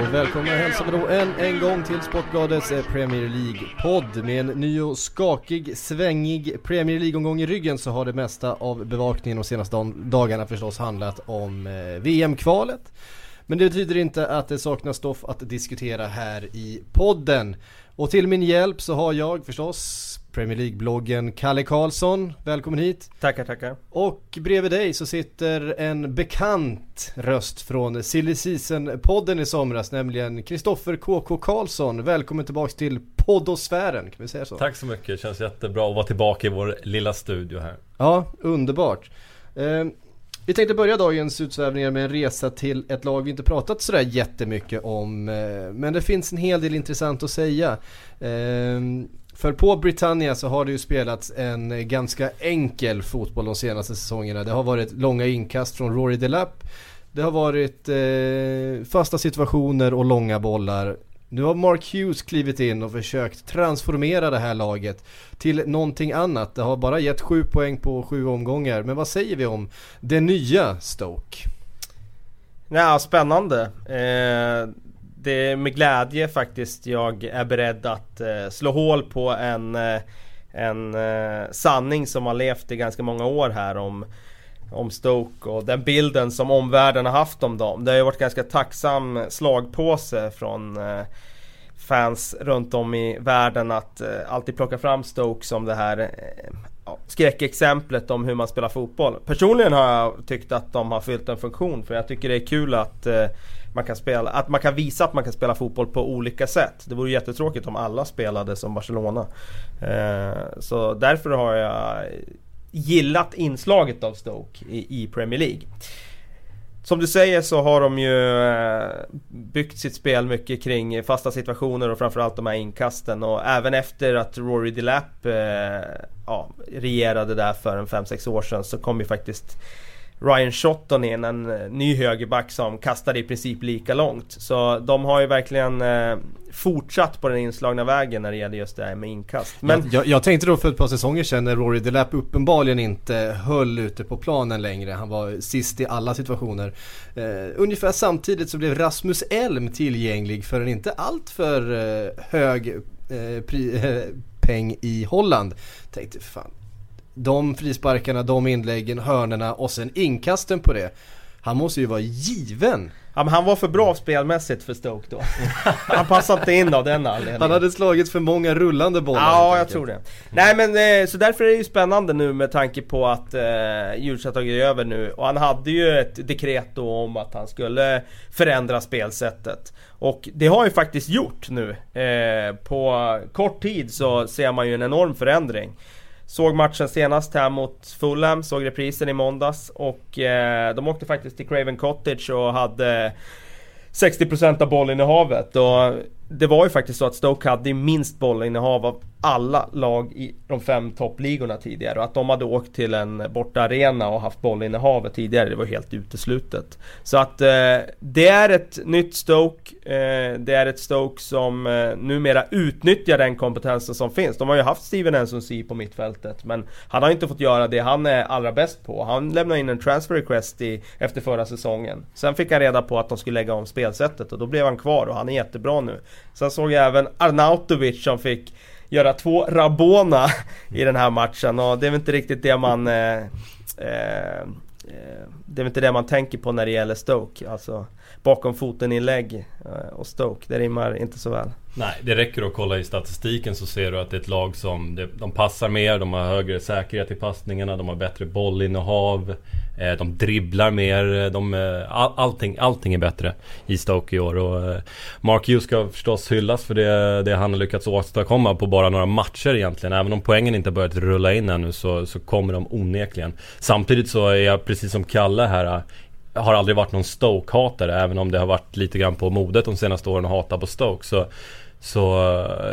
Och välkomna hälsar vi då än en gång till Sportbladets Premier League-podd. Med en ny och skakig, svängig Premier League-omgång i ryggen så har det mesta av bevakningen de senaste dag- dagarna förstås handlat om eh, VM-kvalet. Men det betyder inte att det saknas stoff att diskutera här i podden. Och till min hjälp så har jag förstås Premier League-bloggen Kalle Karlsson. Välkommen hit. Tackar, tackar. Och bredvid dig så sitter en bekant röst från Silly Season-podden i somras, nämligen Kristoffer KK Karlsson. Välkommen tillbaks till poddosfären, kan vi säga så? Tack så mycket, det känns jättebra att vara tillbaka i vår lilla studio här. Ja, underbart. Vi tänkte börja dagens utsvävningar med en resa till ett lag vi inte pratat sådär jättemycket om. Eh, men det finns en hel del intressant att säga. Ehm, för på Britannia så har det ju spelats en ganska enkel fotboll de senaste säsongerna. Det har varit långa inkast från Rory Delap. Det har varit eh, fasta situationer och långa bollar. Nu har Mark Hughes klivit in och försökt transformera det här laget till någonting annat. Det har bara gett sju poäng på sju omgångar. Men vad säger vi om det nya Stoke? Ja, spännande. Eh, det är med glädje faktiskt jag är beredd att eh, slå hål på en, eh, en eh, sanning som har levt i ganska många år här om om Stoke och den bilden som omvärlden har haft om dem. Det har ju varit ganska tacksam slagpåse från eh, fans runt om i världen att eh, alltid plocka fram Stoke som det här eh, skräckexemplet om hur man spelar fotboll. Personligen har jag tyckt att de har fyllt en funktion för jag tycker det är kul att eh, man kan spela, att man kan visa att man kan spela fotboll på olika sätt. Det vore jättetråkigt om alla spelade som Barcelona. Eh, så därför har jag gillat inslaget av Stoke i, i Premier League. Som du säger så har de ju eh, byggt sitt spel mycket kring fasta situationer och framförallt de här inkasten och även efter att Rory Delapp eh, ja, regerade där för en 5-6 år sedan så kom ju faktiskt Ryan Shotton in, en eh, ny högerback som kastade i princip lika långt. Så de har ju verkligen eh, fortsatt på den inslagna vägen när det gäller just det här med inkast. Men Men jag, jag tänkte då för ett par säsonger sedan när Rory Delap uppenbarligen inte höll ute på planen längre. Han var sist i alla situationer. Eh, ungefär samtidigt så blev Rasmus Elm tillgänglig för en inte alltför eh, hög eh, pri, peng i Holland. Tänkte fan, de frisparkarna, de inläggen, hörnerna och sen inkasten på det. Han måste ju vara given. Ja men han var för bra spelmässigt för Stoke då. Han passade inte in av den anledningen. Han hade slagit för många rullande bollar. Ja, jag tror det. Nej men eh, så därför är det ju spännande nu med tanke på att eh, Djurs har tagit över nu. Och han hade ju ett dekret då om att han skulle förändra spelsättet. Och det har han ju faktiskt gjort nu. Eh, på kort tid så ser man ju en enorm förändring. Såg matchen senast här mot Fulham, såg reprisen i måndags och eh, de åkte faktiskt till Craven Cottage och hade 60% av bollinnehavet och det var ju faktiskt så att Stoke hade minst bollinnehav av alla lag i de fem toppligorna tidigare och att de hade åkt till en borta arena och haft bollinnehavet tidigare det var helt uteslutet. Så att eh, det är ett nytt Stoke, eh, det är ett Stoke som eh, numera utnyttjar den kompetensen som finns. De har ju haft Steven Nsonsi på mittfältet men han har inte fått göra det han är allra bäst på. Han lämnade in en transfer request i, efter förra säsongen. Sen fick han reda på att de skulle lägga om spelsättet och då blev han kvar och han är jättebra nu. Sen såg jag även Arnautovic som fick göra två Rabona i den här matchen. Och det är väl inte riktigt det man eh, eh, eh Det är väl inte det man tänker på när det gäller Stoke, alltså bakom foten inlägg eh, och Stoke, det rimmar inte så väl. Nej, det räcker att kolla i statistiken så ser du att det är ett lag som De passar mer, de har högre säkerhet i passningarna, de har bättre bollinnehav. Eh, de dribblar mer, eh, de, eh, all, allting, allting är bättre i Stoke i år. Och Mark Hughes ska förstås hyllas för det, det han har lyckats åstadkomma på bara några matcher egentligen. Även om poängen inte har börjat rulla in ännu så, så kommer de onekligen. Samtidigt så är jag precis som Kalle här har aldrig varit någon Stoke-hatare även om det har varit lite grann på modet de senaste åren att hata på Stoke. Så Så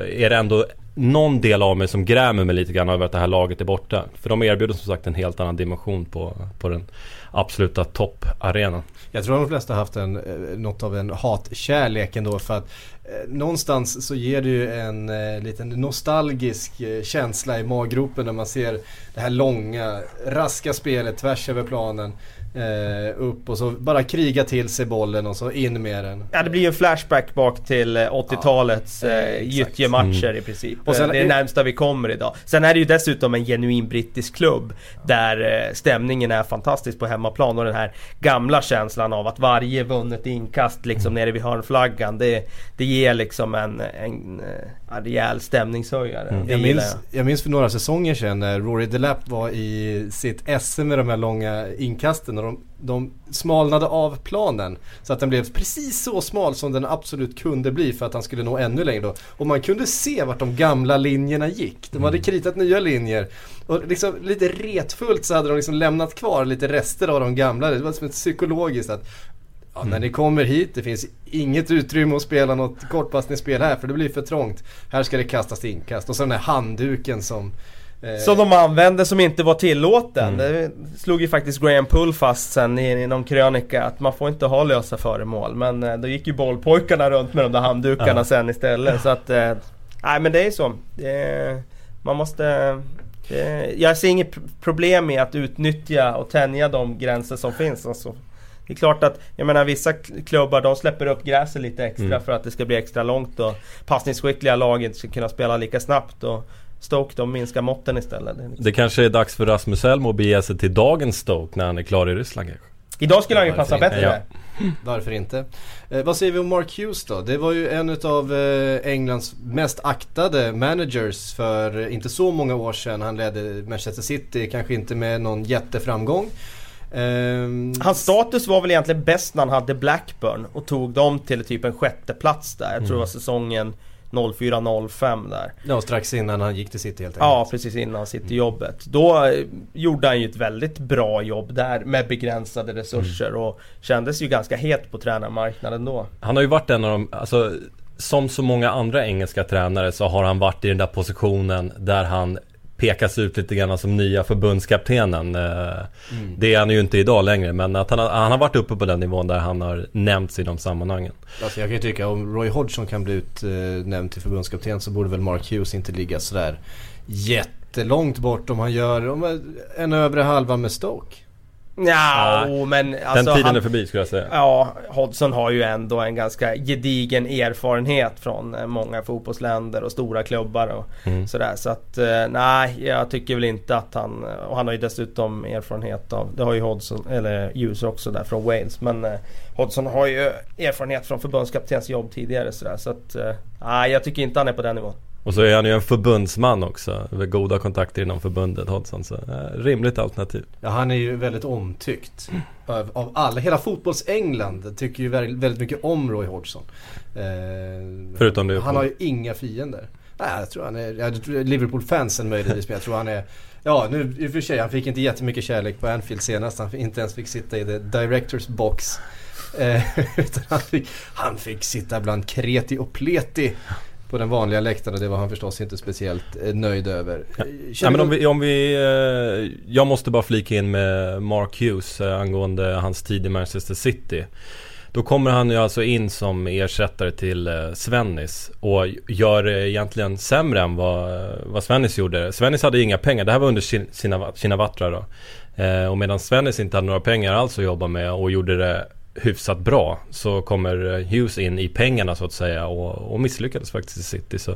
är det ändå någon del av mig som grämer mig lite grann över att det här laget är borta. För de erbjuder som sagt en helt annan dimension på, på den absoluta topparenan. Jag tror de flesta har haft en, eh, något av en hatkärlek ändå för att eh, någonstans så ger det ju en eh, liten nostalgisk eh, känsla i maggropen när man ser det här långa, raska spelet tvärs över planen. Eh, upp och så bara kriga till sig bollen och så in med den. Ja det blir ju en flashback bak till eh, 80-talets Ja, eh, gyttjematcher Mm. i princip. Och sen- det är det närmsta vi kommer idag. Sen är det ju dessutom en genuin brittisk klubb där eh, stämningen är fantastisk på hemmaplan och den här gamla känslan av att varje vunnet inkast liksom Mm. nere vid hörnflaggan det, det ger liksom en, en, eh, en rejäl stämningshöjare. Mm. Jag minns, jag minns för några säsonger sedan när Rory Delap var i sitt SM med de här långa inkasten och de, de smalnade av planen. Så att den blev precis så smal som den absolut kunde bli för att han skulle nå ännu längre då. Och man kunde se vart de gamla linjerna gick. De hade kritat nya linjer. Och liksom lite retfullt så hade de liksom lämnat kvar lite rester av de gamla. Det var som ett psykologiskt att Ja, när ni kommer hit, det finns inget utrymme att spela något kortpassningsspel här för det blir för trångt. Här ska det kastas inkast. Och så den här handduken som... eh, Som de använde som inte var tillåten. Mm. Det slog ju faktiskt Graham Pull fast sen i, i någon krönika att man får inte ha lösa föremål. Men eh, då gick ju bollpojkarna runt med de där handdukarna Ja. sen istället. Så att, eh, nej men det är så. Det man måste... Det, jag ser inget pr- problem med att utnyttja och tänja de gränser som finns. Alltså. Det är klart att, jag menar vissa klubbar de släpper upp gräset lite extra Mm. för att det ska bli extra långt och passningsskickliga lag inte ska kunna spela lika snabbt. Och Stoke de minskar måtten istället. Det liksom- Det kanske är dags för Rasmus Elm att bege sig till dagens Stoke när han är klar i Ryssland kanske. Idag skulle han ju passa inte? bättre Ja. där. Varför inte? Eh, vad säger vi om Mark Hughes då? Det var ju en av eh, Englands mest aktade managers för eh, inte så många år sedan. Han ledde Manchester City, kanske inte med någon jätteframgång. Ehm, Hans status var väl egentligen bäst när han hade Blackburn och tog dem till typ en sjätte plats där. Jag tror det var säsongen 04-05 där. Ja, strax innan han gick till City helt Ja, enkelt. precis innan City-jobbet. Då eh, gjorde han ju ett väldigt bra jobb där med begränsade resurser och kändes ju ganska het på tränarmarknaden då. Han har ju varit en av de, alltså som så många andra engelska tränare så har han varit i den där positionen där han pekas ut lite grann som nya förbundskaptenen. Eh, Det är han ju inte idag längre men att han, har- han har varit uppe på den nivån där han har nämnts i de sammanhangen. Alltså jag kan ju tycka om Roy Hodgson kan bli utnämnd till förbundskapten så borde väl Mark Hughes inte ligga sådär jättelångt bort om han gör en övre halva med Stoke. Ja, men alltså den tiden han, är förbi skulle jag säga. Ja, Hodgson har ju ändå en ganska gedigen erfarenhet från eh, många fotbollsländer och stora klubbar och Mm. sådär. Så att eh, nej, jag tycker väl inte att han... Och han har ju dessutom erfarenhet av... Det har ju Hodgson, eller Hughes också där från Wales. Men eh, Hodgson har ju erfarenhet från förbundskaptens jobb tidigare sådär. Så att eh, nej, jag tycker inte han är på den nivån. Och så är han ju en förbundsman också. Med goda kontakter inom förbundet Hodgson. Så eh, rimligt alternativ. Ja han är ju väldigt omtyckt. Av, av alla, hela fotbolls-England tycker ju väldigt, mycket om Roy Hodgson. Eh, Förutom Liverpool. Han har ju inga fiender. Nej, jag tror han är, Liverpool-fansen möjligtvis men jag tror han är Ja nu i och för sig, han fick inte jättemycket kärlek på Anfield senast. Han inte ens fick sitta i the directors box. Eh, utan han, fick, han fick sitta bland kreti och pleti på den vanliga läktaren och det var han förstås inte speciellt eh, nöjd över. Eh, Ja, men om vi, om vi eh, jag måste bara flika in med Mark Hughes angående hans tid i Manchester City. Då kommer han ju alltså in som ersättare till Svennis och gör det egentligen sämre än vad, vad Svennis gjorde. Svennis hade inga pengar, det här var under sina, sina Vatra då. Och medan Svennis inte hade några pengar alls att jobba med och gjorde det hyfsat bra så kommer eh, Hughes in i pengarna så att säga och, och misslyckades faktiskt i City. Så,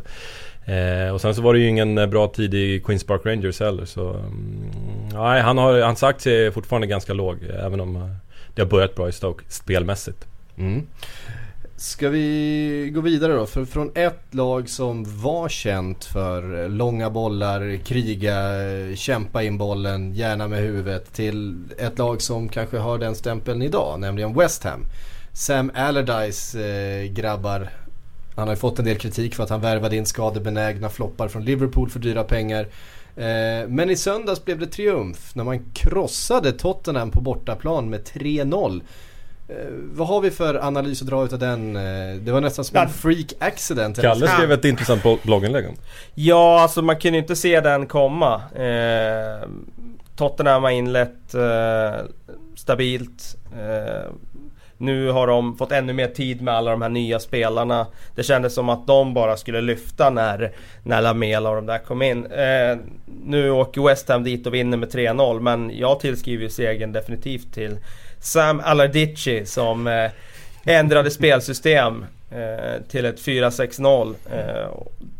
eh, och sen så var det ju ingen eh, bra tid i Queens Park Rangers heller så mm, Nej, han har, hans aktie är fortfarande ganska låg även om eh, det har börjat bra i Stoke spelmässigt. Mm. Ska vi gå vidare då? För från ett lag som var känt för långa bollar, kriga, kämpa in bollen, gärna med huvudet till ett lag som kanske har den stämpeln idag, nämligen West Ham. Sam Allardyce eh, grabbar. Han har ju fått en del kritik för att han värvade in skadebenägna floppar från Liverpool för dyra pengar. Eh, men i söndags blev det triumf när man krossade Tottenham på bortaplan med 3-0. Eh, vad har vi för analys att dra utav den? Eh, det var nästan som en freak accident. Kalle skrev ett intressant blogginlägg om. Ja, alltså man kunde inte se den komma. Eh, Tottenham har inlett eh, stabilt. Eh, nu har de fått ännu mer tid med alla de här nya spelarna. Det kändes som att de bara skulle lyfta när, när Lamela och de där kom in. Eh, nu åker West Ham dit och vinner med 3-0 men jag tillskriver segern definitivt till Sam Allardyce som eh, ändrade spelsystem eh, till ett 4-6-0. Eh,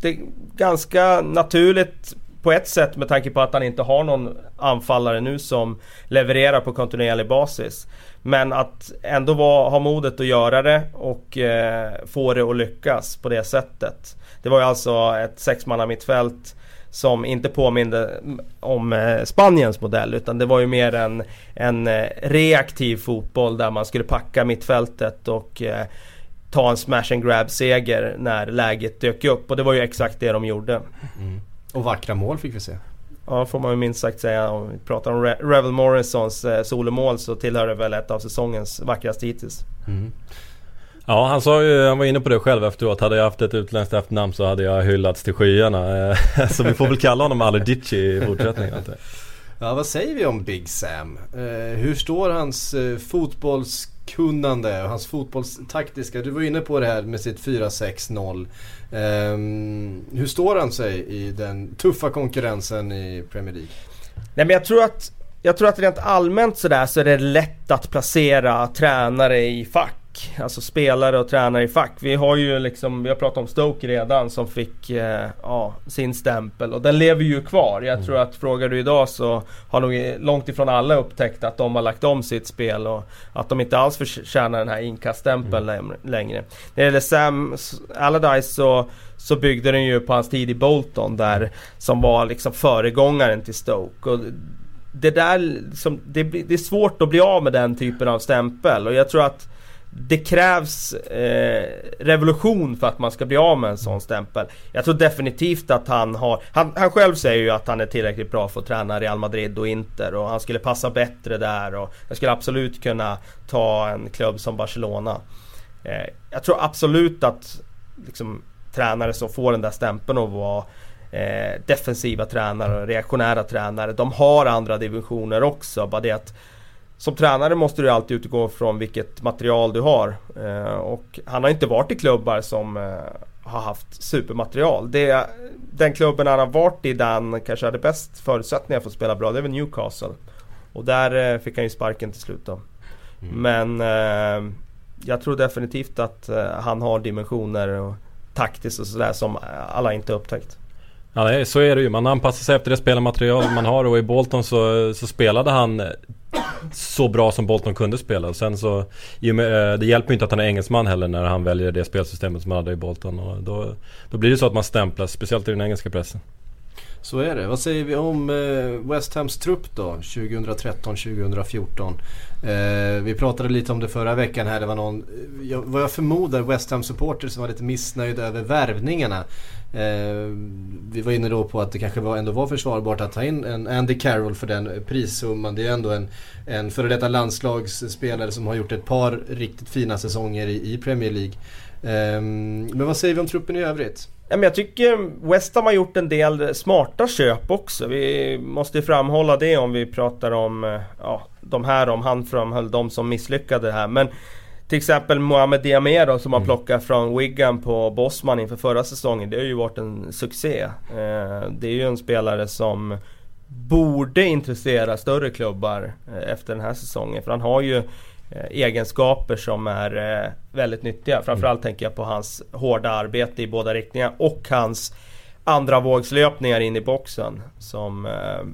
det är ganska naturligt på ett sätt med tanke på att han inte har någon anfallare nu som levererar på kontinuerlig basis. Men att ändå vara, ha modet att göra det och eh, få det att lyckas på det sättet. Det var ju alltså ett sexmanna mittfält som inte påminde om eh, Spaniens modell utan det var ju mer en, en eh, reaktiv fotboll där man skulle packa mittfältet och eh, ta en smash and grab seger när läget dök upp och det var ju exakt det de gjorde. Och vackra mål fick vi se. Ja får man ju minst sagt säga. Om vi pratar om Re- Revel Morrisons eh, solomål så tillhör det väl ett av säsongens vackraste hittills. Ja, han sa ju, han var inne på det själv efteråt. Hade jag haft ett utländskt efternamn så hade jag hyllats till skyarna. Eh, Så vi får väl kalla honom Allardyce i fortsättningen. Ja, vad säger vi om Big Sam? Eh, hur står hans eh, fotbollskunnande och hans fotbollstaktiska? Du var inne på det här med sitt 4-6-0. Ehm, hur står han sig i den tuffa konkurrensen i Premier League? Nej men jag tror att jag tror att rent allmänt sådär så är det lätt att placera tränare i fack. Alltså spelare och tränare i fack. Vi har ju liksom, vi har pratat om Stoke redan som fick eh, ja, sin stämpel och den lever ju kvar. Jag tror att frågar du idag så har nog långt ifrån alla upptäckt att de har lagt om sitt spel och att de inte alls förtjänar den här inkaststämpeln läm- längre. När det gäller Sam Allardyce så så byggde den ju på hans tid i Bolton där som var liksom föregångaren till Stoke. Och det där liksom, det, det är svårt att bli av med den typen av stämpel och jag tror att det krävs eh, revolution för att man ska bli av med en sån stämpel. Jag tror definitivt att han har... Han, han själv säger ju att han är tillräckligt bra för att träna Real Madrid och Inter och han skulle passa bättre där och jag skulle absolut kunna ta en klubb som Barcelona. Eh, jag tror absolut att liksom, tränare som får den där stämpeln och vara eh, defensiva tränare och reaktionära tränare. De har andra divisioner också. Bara det att som tränare måste du alltid utgå från vilket material du har. Eh, och han har inte varit i klubbar som eh, har haft supermaterial. Det, den klubben han har varit i där han kanske hade bäst förutsättningar för att spela bra, det är väl Newcastle. Och där eh, fick han ju sparken till slut då. Men eh, jag tror definitivt att eh, han har dimensioner och taktiskt och sådär som alla inte upptäckt. Ja, så är det ju. Man anpassar sig efter det spelarmaterial man har och i Bolton så, så spelade han så bra som Bolton kunde spela. Och Sen så, eh, det hjälper ju inte att han är engelsman heller när han väljer det spelsystemet som han hade i Bolton. Och då, då blir det så att man stämplas, speciellt i den engelska pressen. Så är det. Vad säger vi om eh, West Hams trupp då? 2013-2014. Eh, vi pratade lite om det förra veckan här. Det var någon, eh, jag, vad jag förmodar, West Ham supporter som var lite missnöjd över värvningarna. Eh, vi var inne då på att det kanske var, ändå var försvarbart att ta in en Andy Carroll för den prissumman. Det är ändå en, en före detta landslagsspelare som har gjort ett par riktigt fina säsonger i, i Premier League. Eh, men vad säger vi om truppen i övrigt? Jag tycker West Ham har gjort en del smarta köp också. Vi måste ju framhålla det om vi pratar om eh, ja, de här, om han framhöll de som misslyckade här. Men till exempel Mohamed Diame då, som har plockat från Wigan på Bosman inför förra säsongen. Det har ju varit en succé. Eh, Det är ju en spelare som borde intressera större klubbar eh, efter den här säsongen. För han har ju egenskaper som är eh, väldigt nyttiga. Framförallt tänker jag på hans hårda arbete i båda riktningar och hans andra vågslöpningar in i boxen. Som, eh,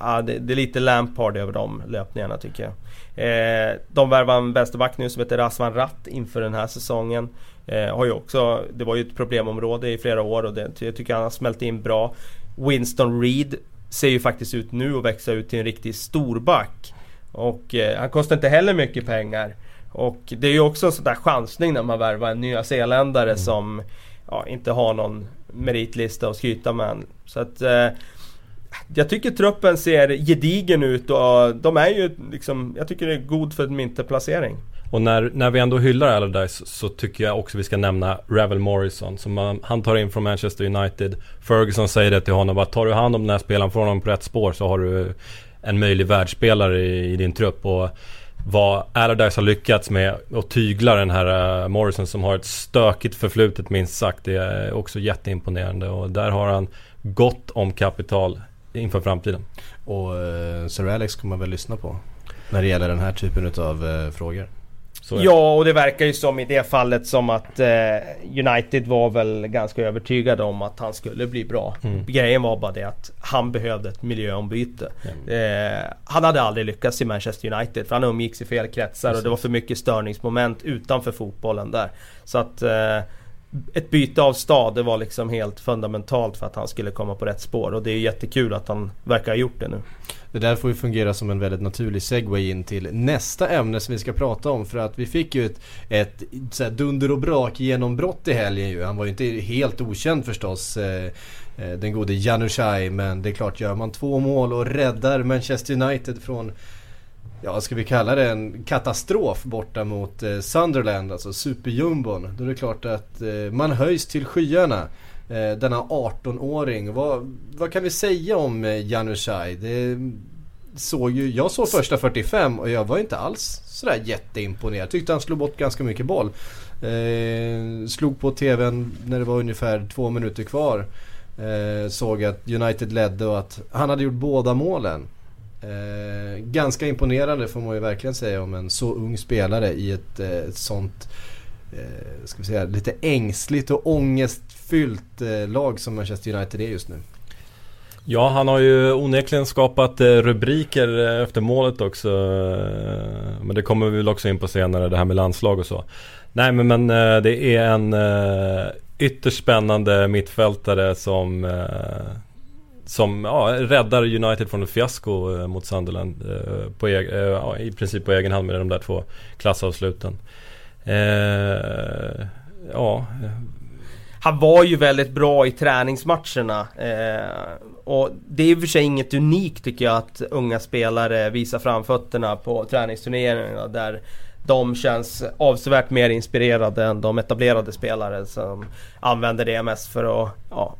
ja, det, det är lite Lampard över de löpningarna tycker jag. Eh, de värvar en vänsterback nu som heter Razvan Ratt inför den här säsongen. Eh, har ju också, det var ju ett problemområde i flera år och det, jag tycker han har smält in bra. Winston Reed ser ju faktiskt ut nu att växa ut till en riktig storback. Och eh, han kostar inte heller mycket pengar. Och det är ju också en sån där chansning när man värvar en nyzeeländare som ja, inte har någon meritlista att skryta med. Så att eh, jag tycker truppen ser gedigen ut och de är ju liksom, jag tycker det är god för en vinterplacering. Och när, när vi ändå hyllar Allardyce så tycker jag också vi ska nämna Ravel Morrison som man, han tar in från Manchester United. Ferguson säger det till honom att tar du hand om den här spelaren, får honom på rätt spår så har du en möjlig världsspelare i, i din trupp. Och vad Allardyce har lyckats med att tygla den här eh, Morrison som har ett stökigt förflutet minst sagt. Det är också jätteimponerande och där har han gott om kapital inför framtiden. Och eh, Sir Alex kommer man väl lyssna på när det gäller den här typen av eh, frågor. Ja, och det verkar ju som i det fallet som att eh, United var väl ganska övertygade om att han skulle bli bra. Mm. Grejen var bara det att han behövde ett miljöombyte. Mm. Eh, han hade aldrig lyckats i Manchester United för han umgicks i fel kretsar Precis. och det var för mycket störningsmoment utanför fotbollen där. Så att eh, ett byte av stad, det var liksom helt fundamentalt för att han skulle komma på rätt spår. Och det är jättekul att han verkar ha gjort det nu. Det där får ju fungera som en väldigt naturlig segway in till nästa ämne som vi ska prata om. För att vi fick ju ett, ett så här dunder och brak genombrott i helgen ju. Han var ju inte helt okänd förstås. Eh, eh den gode Janushaj. Men det är klart, gör man två mål och räddar Manchester United från ja, ska vi kalla det en katastrof borta mot eh, Sunderland, alltså superjumbon. Då är det klart att eh, man höjs till skyarna. Eh, denna 18-åring. Vad, vad kan vi säga om eh, Janushaj? Det såg ju, jag såg första 45 och jag var inte alls sådär jätteimponerad. Tyckte han slog bort ganska mycket boll. Eh, slog på TVn när det var ungefär två minuter kvar. Eh, såg att United ledde och att han hade gjort båda målen. Eh, ganska imponerande får man ju verkligen säga om en så ung spelare i ett, eh, ett sånt eh, ska vi säga, lite ängsligt och ångestfyllt eh, lag som Manchester United är just nu. Ja, han har ju onekligen skapat eh, rubriker eh, efter målet också. Eh, men det kommer vi väl också in på senare, det här med landslag och så. Nej men, men det är en ytterst spännande mittfältare som som ja, räddar United från ett fiasko eh, mot Sunderland eh, på eg, eh, ja, i princip på egen hand med de där två klassavsluten. Eh, ja. Han var ju väldigt bra i träningsmatcherna. Eh, och det är i och för sig inget unikt tycker jag att unga spelare visar framfötterna på träningsturneringarna där de känns avsevärt mer inspirerade än de etablerade spelare som använder det mest för att ja,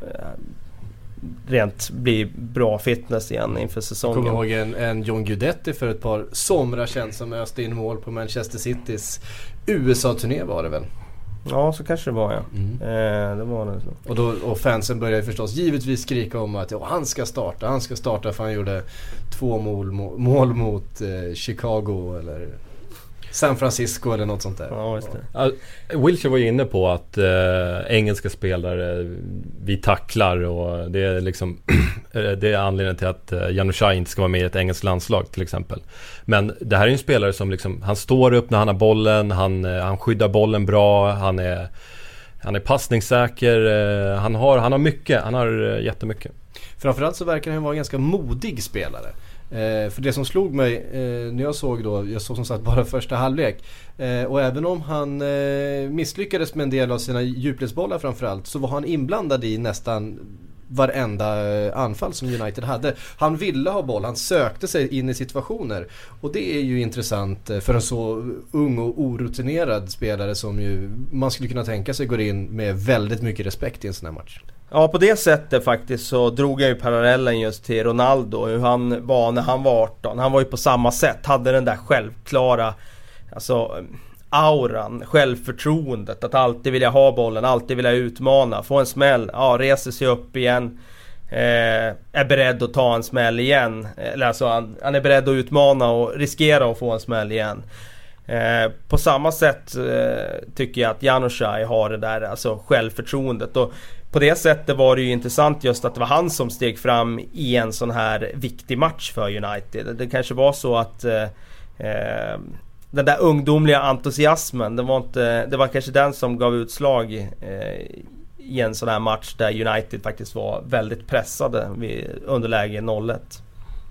eh, rent bli bra fitness igen inför säsongen. Jag kommer ihåg en, en John Guidetti för ett par somrar sedan som öste in mål på Manchester Citys USA-turné var det väl? Ja, så kanske det var ja. Mm. Eh, det var det. Och, då, och fansen började förstås givetvis skrika om att ja, han ska starta, han ska starta för han gjorde två mål, mål mot eh, Chicago eller San Francisco eller något sånt där. Ja, just det. Wilshire var ju inne på att eh, engelska spelare, vi tacklar och det är liksom Det är anledningen till att eh, Janushaj inte ska vara med i ett engelskt landslag till exempel. Men det här är ju en spelare som liksom, han står upp när han har bollen, han, eh, han skyddar bollen bra, han är han är passningssäker, eh, han har, han har mycket, han har eh, jättemycket. Framförallt så verkar han vara en ganska modig spelare. Eh, för det som slog mig eh, när jag såg då, jag såg som sagt bara första halvlek. Eh, och även om han eh, misslyckades med en del av sina djupledsbollar framförallt så var han inblandad i nästan varenda eh, anfall som United hade. Han ville ha boll, han sökte sig in i situationer. Och det är ju intressant eh, för en så ung och orutinerad spelare som ju man skulle kunna tänka sig går in med väldigt mycket respekt i en sån här match. Ja på det sättet faktiskt så drog jag ju parallellen just till Ronaldo, hur han var när han var 18. Han var ju på samma sätt, hade den där självklara Alltså auran, självförtroendet, att alltid vilja ha bollen, alltid vilja utmana, få en smäll, ja reser sig upp igen eh, Är beredd att ta en smäll igen, eller alltså han, han är beredd att utmana och riskera att få en smäll igen. Eh, på samma sätt eh, tycker jag att Janushaj har det där alltså självförtroendet. Och på det sättet var det ju intressant just att det var han som steg fram i en sån här viktig match för United. Det kanske var så att eh, eh den där ungdomliga entusiasmen, det var, inte, det var kanske den som gav utslag eh, i en sån här match där United faktiskt var väldigt pressade vid underläge 0-1.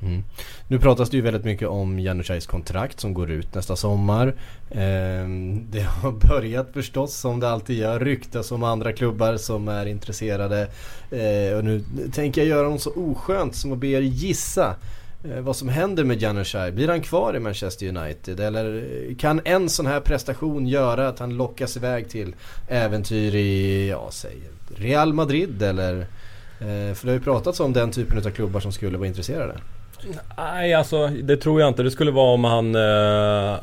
Mm. Nu pratas det ju väldigt mycket om Janushajs kontrakt som går ut nästa sommar. Eh, det har börjat förstås som det alltid gör ryktas om andra klubbar som är intresserade. Eh, och nu tänker jag göra något så oskönt som att be er gissa eh, vad som händer med Janusaj. Blir han kvar i Manchester United? Eller eh, kan en sån här prestation göra att han lockas iväg till äventyr i, ja säg Real Madrid eller? Eh, för det har ju pratats om den typen av klubbar som skulle vara intresserade. Nej, alltså det tror jag inte. Det skulle vara om han... Eh,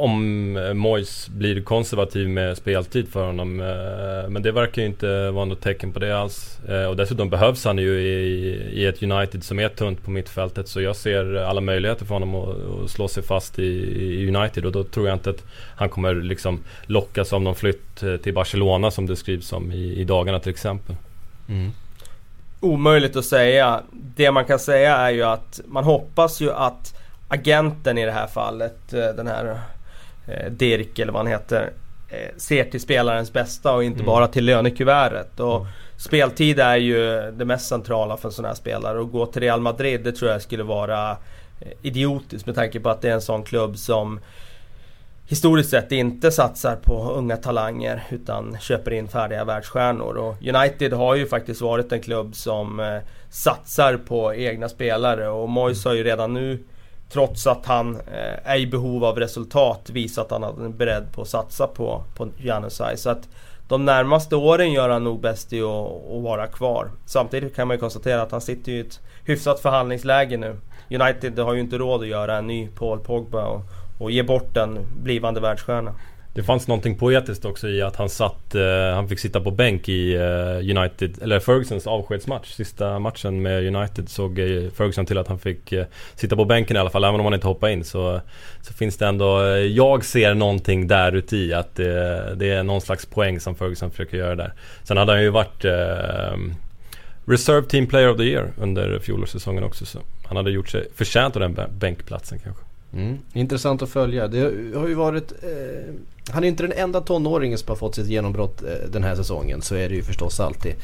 om eh, Mois blir konservativ med speltid för honom. Eh, men det verkar ju inte vara något tecken på det alls. Eh, och dessutom behövs han ju i, i ett United som är tunt på mittfältet. Så jag ser alla möjligheter för honom att, att slå sig fast i, i, United. Och då tror jag inte att han kommer liksom lockas av någon flytt eh, till Barcelona som det skrivs om i, i dagarna till exempel. Mm omöjligt att säga. Det man kan säga är ju att man hoppas ju att agenten i det här fallet, eh, den här eh, Dirk eller vad han heter, eh, ser till spelarens bästa och inte mm. bara till lönekuvertet. Och mm. Speltid är ju det mest centrala för en sån här spelare. Och gå till Real Madrid det tror jag skulle vara idiotiskt med tanke på att det är en sån klubb som historiskt sett inte satsar på unga talanger utan köper in färdiga världsstjärnor. Och United har ju faktiskt varit en klubb som eh, satsar på egna spelare och Moyes har ju redan nu Trots att han eh, är i behov av resultat visat att han är beredd på att satsa på, på Janusaj. Så att de närmaste åren gör han nog bäst i att, att vara kvar. Samtidigt kan man ju konstatera att han sitter i ett hyfsat förhandlingsläge nu. United har ju inte råd att göra en ny Paul Pogba och, och ge bort en blivande världsstjärna. Det fanns någonting poetiskt också i att han satt, eh, han fick sitta på bänk i eh, United, eller Fergusons avskedsmatch. Sista matchen med United såg eh, Ferguson till att han fick eh, sitta på bänken i alla fall. Även om han inte hoppade in så, så finns det ändå, eh, jag ser någonting där uti att det, det är någon slags poäng som Ferguson försöker göra där. Sen hade han ju varit eh, Reserve Team Player of the Year under fjolårssäsongen också. Så han hade gjort sig förtjänt av den bänkplatsen kanske. Mm. Intressant att följa. Det har ju varit... Eh, han är inte den enda tonåringen som har fått sitt genombrott eh, den här säsongen. Så är det ju förstås alltid.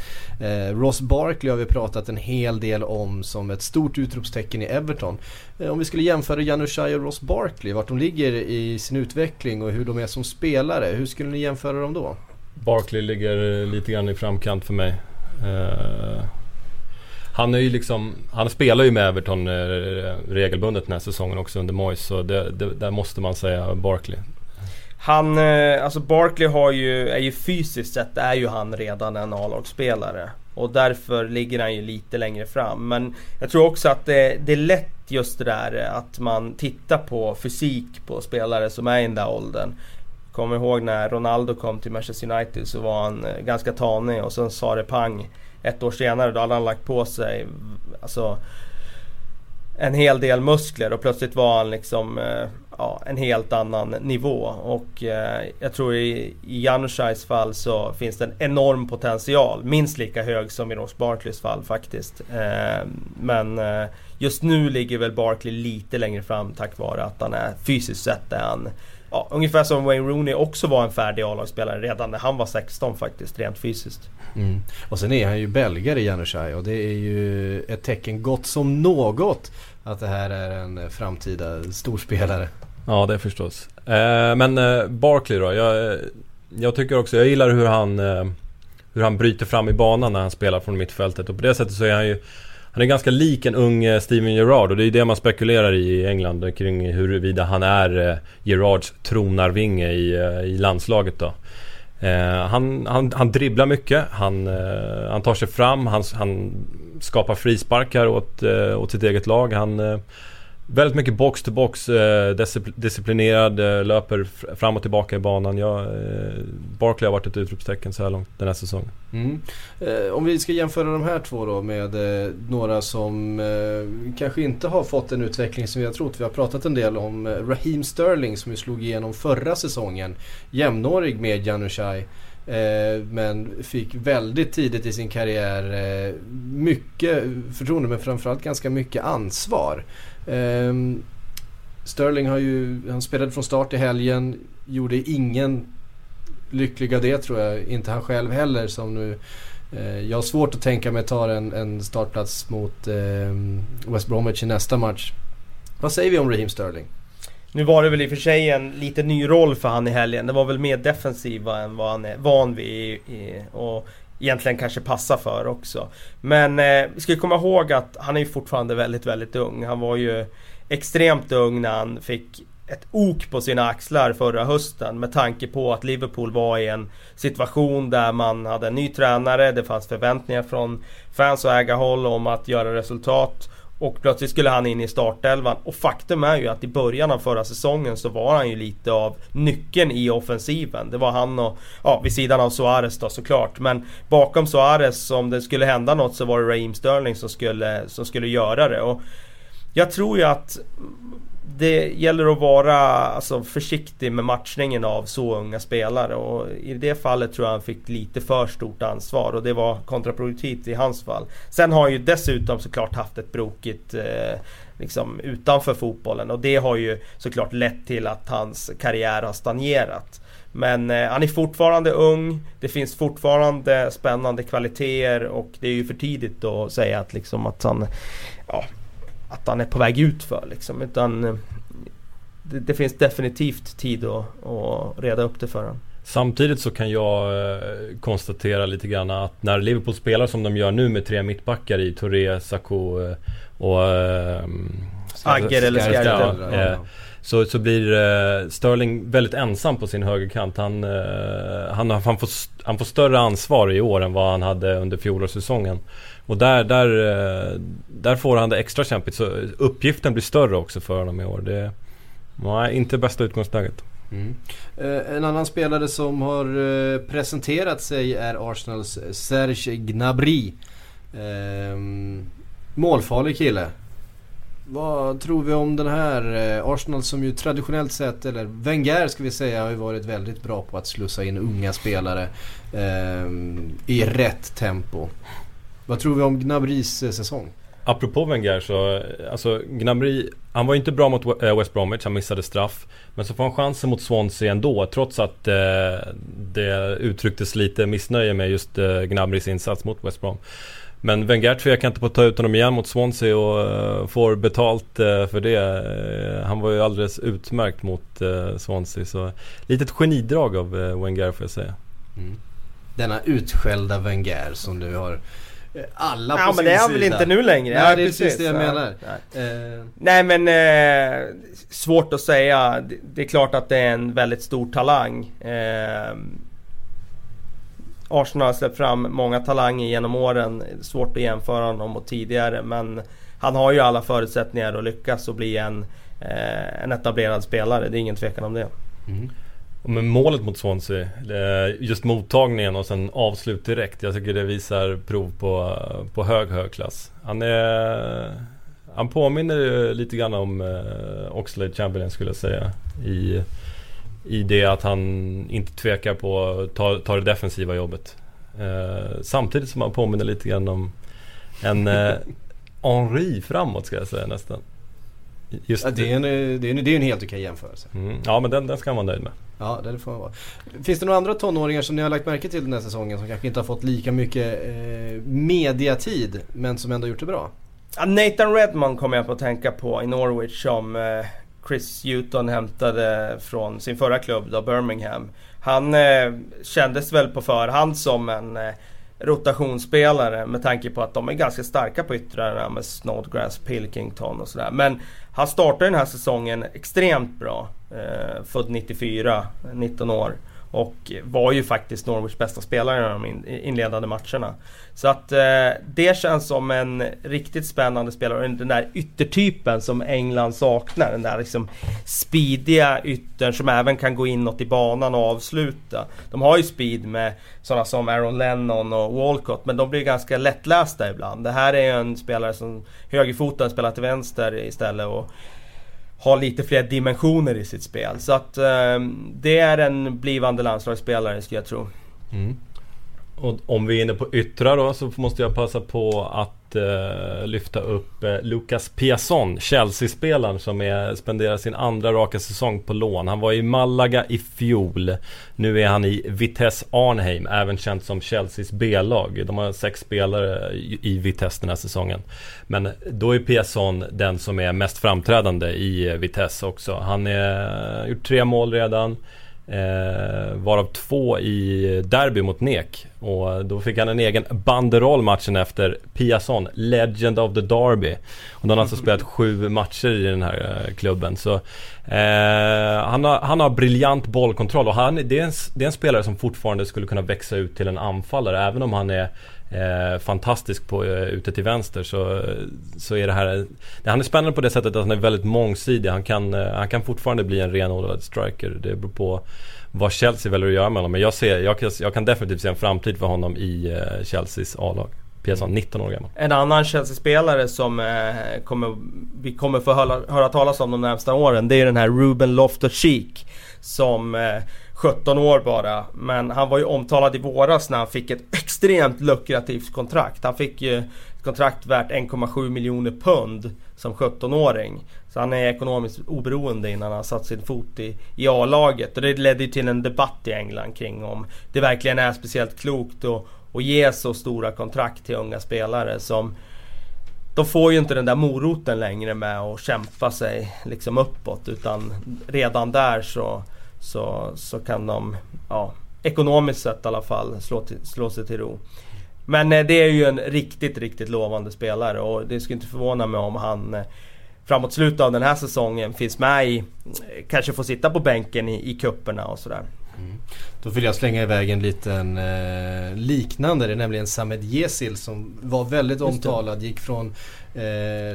Eh, Ross Barkley har vi pratat en hel del om som ett stort utropstecken i Everton. Eh, om vi skulle jämföra Janushaj och Ross Barkley, vart de ligger i sin utveckling och hur de är som spelare. Hur skulle ni jämföra dem då? Barkley ligger lite grann i framkant för mig. Han är ju liksom, han spelar ju med Everton eh, regelbundet den här säsongen också under Moyes. Så det, det, där måste man säga Barkley. Han, eh, alltså Barkley har ju, är ju fysiskt sett är ju han redan en A-lagsspelare. Och därför ligger han ju lite längre fram. Men jag tror också att det, det är lätt just det där eh, att man tittar på fysik på spelare som är i den där åldern. Kommer ihåg när Ronaldo kom till Manchester United så var han ganska tanig och sen sa det pang ett år senare då hade han lagt på sig alltså, en hel del muskler och plötsligt var han liksom eh, ja, en helt annan nivå. Och eh, jag tror i, i Janushajs fall så finns det en enorm potential. Minst lika hög som i Ross Barkleys fall faktiskt. Eh, men eh, just nu ligger väl Barkley lite längre fram tack vare att han är fysiskt sett är han ja, ungefär som Wayne Rooney också var en färdig A-lagsspelare redan när han var 16 faktiskt, rent fysiskt. Mm. Och sen är han ju belgare Janushaj och det är ju ett tecken gott som något att det här är en framtida storspelare. Ja, det förstås. Eh, men eh, Barkley då? Jag, jag tycker också, jag gillar hur han eh, hur han bryter fram i banan när han spelar från mittfältet och på det sättet så är han ju han är ganska lik en ung eh, Steven Gerrard och det är det man spekulerar i i England kring huruvida han är Gerrards Gerards tronarvinge i, eh, i landslaget då. han, han, han dribblar mycket, han, han tar sig fram, han, han skapar frisparkar åt, åt sitt eget lag. Han, Väldigt mycket box to box, eh, disciplinerad, eh, löper fram och tillbaka i banan. Jag, eh, Barkley har varit ett utropstecken så här långt den här säsongen. Mm. Eh, om vi ska jämföra de här två då med eh, några som eh, kanske inte har fått den utveckling som vi har trott. Vi har pratat en del om Raheem Sterling som ju slog igenom förra säsongen. Jämnårig med Janushaj. men fick väldigt tidigt i sin karriär mycket förtroende men framförallt ganska mycket ansvar. Um, Sterling har ju, han spelade från start i helgen, gjorde ingen lycklig av det tror jag, inte han själv heller som nu eh, jag har svårt att tänka mig ta en, en startplats mot eh, West Bromwich i nästa match. Vad säger vi om Raheem Sterling? Nu var det väl i och för sig en lite ny roll för han i helgen. Det var väl mer defensiva än vad han är van vid. I, och egentligen kanske passar för också. Men eh, vi ska komma ihåg att han är ju fortfarande väldigt, väldigt ung. Han var ju extremt ung när han fick ett ok på sina axlar förra hösten med tanke på att Liverpool var i en situation där man hade en ny tränare, det fanns förväntningar från fans och ägarhåll om att göra resultat och plötsligt skulle han in i startelvan och faktum är ju att i början av förra säsongen så var han ju lite av nyckeln i offensiven. Det var han och, ja vid sidan av Suarez då såklart. Men bakom Suarez om det skulle hända något så var det Raheem Sterling som skulle, som skulle göra det. Och jag tror ju att det gäller att vara alltså, försiktig med matchningen av så unga spelare och i det fallet tror jag han fick lite för stort ansvar och det var kontraproduktivt i hans fall. Sen har han ju dessutom såklart haft ett brokigt eh, liksom utanför fotbollen och det har ju såklart lett till att hans karriär har stagnerat. Men eh, han är fortfarande ung, det finns fortfarande spännande kvaliteter och det är ju för tidigt att säga att liksom att han ja, att han är på väg ut för liksom. Utan eh, det, det finns definitivt tid att, att reda upp det för honom. Samtidigt så kan jag eh, konstatera lite grann att när Liverpool spelar som de gör nu med tre mittbackar i Touré, Sacco eh, och... Agger eller eh, så, så blir Sterling väldigt ensam på sin högerkant. Han, han, han, får, han får större ansvar i år än vad han hade under fjolårssäsongen. Och där, där, eh, där får han det extra kämpigt. Så uppgiften blir större också för honom i år. Det nej, inte bästa utgångsläget. Mm. Eh, en annan spelare som har eh, presenterat sig är Arsenals Serge Gnabry. Ehm, målfarlig kille. Vad tror vi om den här Arsenal som ju traditionellt sett, eller Wenger ska vi säga, har ju varit väldigt bra på att slussa in unga spelare eh, i rätt tempo. Vad tror vi om Gnabrys eh, säsong? Apropå Wenger så, alltså Gnabry, han var ju inte bra mot eh, West Bromwich, han missade straff. Men så får han chansen mot Swansea ändå, trots att eh, det uttrycktes lite missnöje med just eh, Gnabrys insats mot West Brom. Men Wenger tvekar inte på att ta ut honom igen mot Swansea och uh, får betalt för det. Han var ju alldeles utmärkt mot Swansea. Så litet genidrag av Wenger får jag säga. Mm. Denna utskällda Wenger som du har alla på ja, sin men det är han sida. väl inte nu längre? Nej, Ja, det är precis. precis det jag Ja. menar. Nej. Eh, Nej men eh, svårt att säga. Det, det är klart att det är en väldigt stor talang. Eh, Arsenal har släppt fram många talanger genom åren. Svårt att jämföra honom mot tidigare men han har ju alla förutsättningar att lyckas och bli en, eh, en etablerad spelare. Det är ingen tvekan om det. mm. Med målet mot Swansea, eh, just mottagningen och sen avslut direkt. Jag tycker det visar prov på, på hög, hög klass. Han är... Han påminner lite grann om eh, Oxlade Chamberlain skulle jag säga. I, I det att han inte tvekar på att ta, ta det defensiva jobbet. Eh, samtidigt som han påminner lite grann om en Henri framåt ska jag säga nästan. Just Ja, det, är en, det, är en, det är en helt okej jämförelse. Mm, ja men den, den ska man vara nöjd med. Ja, det får man vara. Finns det några andra tonåringar som ni har lagt märke till den här säsongen som kanske inte har fått lika mycket eh, mediatid men som ändå gjort det bra? Nathan Redmond kommer jag på att tänka på i Norwich som eh, Chris Hewton hämtade från sin förra klubb då, Birmingham. Han eh, kändes väl på förhand som en eh, rotationsspelare med tanke på att de är ganska starka på yttrarna med Snodgrass, Pilkington och sådär. Men han startade den här säsongen extremt bra. Eh, född 94, 19 år. Och var ju faktiskt Norwichs bästa spelare i de inledande matcherna. Så att eh, det känns som en riktigt spännande spelare. Den där yttertypen som England saknar. Den där liksom speediga yttern som även kan gå inåt i banan och avsluta. De har ju speed med sådana som Aaron Lennon och Walcott. Men de blir ganska lättlästa ibland. Det här är ju en spelare som högerfoten spelar till vänster istället. Och har lite fler dimensioner i sitt spel. Så att eh, det är en blivande landslagsspelare skulle jag tro. Mm. Och om vi är inne på yttrar då så måste jag passa på att eh, lyfta upp eh, Lucas Piasson, Chelsea-spelaren som är, spenderar sin andra raka säsong på lån. Han var i Malaga i fjol. Nu är han i Vitesse Arnheim, även känt som Chelseas B-lag. De har sex spelare i, i Vitesse den här säsongen. Men då är Piasson den som är mest framträdande i eh, Vitesse också. Han har eh, gjort tre mål redan. Eh, varav två i derby mot Nek. Och då fick han en egen banderoll matchen efter Piasson, Legend of the Derby. Och då har han alltså spelat sju matcher i den här eh, klubben. Så eh, han, har, han har briljant bollkontroll och han, det, är en, det är en spelare som fortfarande skulle kunna växa ut till en anfallare. Även om han är eh, fantastisk på, eh, ute till vänster så, så är det här... Han är spännande på det sättet att han är väldigt mångsidig. Han kan, eh, han kan fortfarande bli en renodlad striker. Det beror på vad Chelsea väljer att göra med honom. Men jag, ser, jag, jag kan definitivt se en framtid för honom i eh, Chelseas A-lag. Piazon, 19 år gammal. En annan Chelsea-spelare som eh, kommer, vi kommer få höra, höra talas om de närmsta åren. Det är den här Ruben Loftus-Cheek. Som eh, 17 år bara. Men han var ju omtalad i våras när han fick ett extremt lukrativt kontrakt. Han fick ju ett kontrakt värt 1,7 miljoner pund som 17-åring. Så han är ekonomiskt oberoende innan han satt sin fot i, i A-laget. Och det ledde ju till en debatt i England kring om det verkligen är speciellt klokt att, att ge så stora kontrakt till unga spelare som de får ju inte den där moroten längre med att kämpa sig liksom uppåt utan redan där så så, så kan de, ja, ekonomiskt sett i alla fall, slå, till, slå sig till ro. Men eh, det är ju en riktigt, riktigt lovande spelare och det skulle inte förvåna mig om han eh, framåt slutet av den här säsongen finns med i, kanske får sitta på bänken i, i kupperna och sådär. Mm. Då vill jag slänga iväg en liten eh, liknande. Det är nämligen Samed Yesil som var väldigt omtalad. Gick från eh,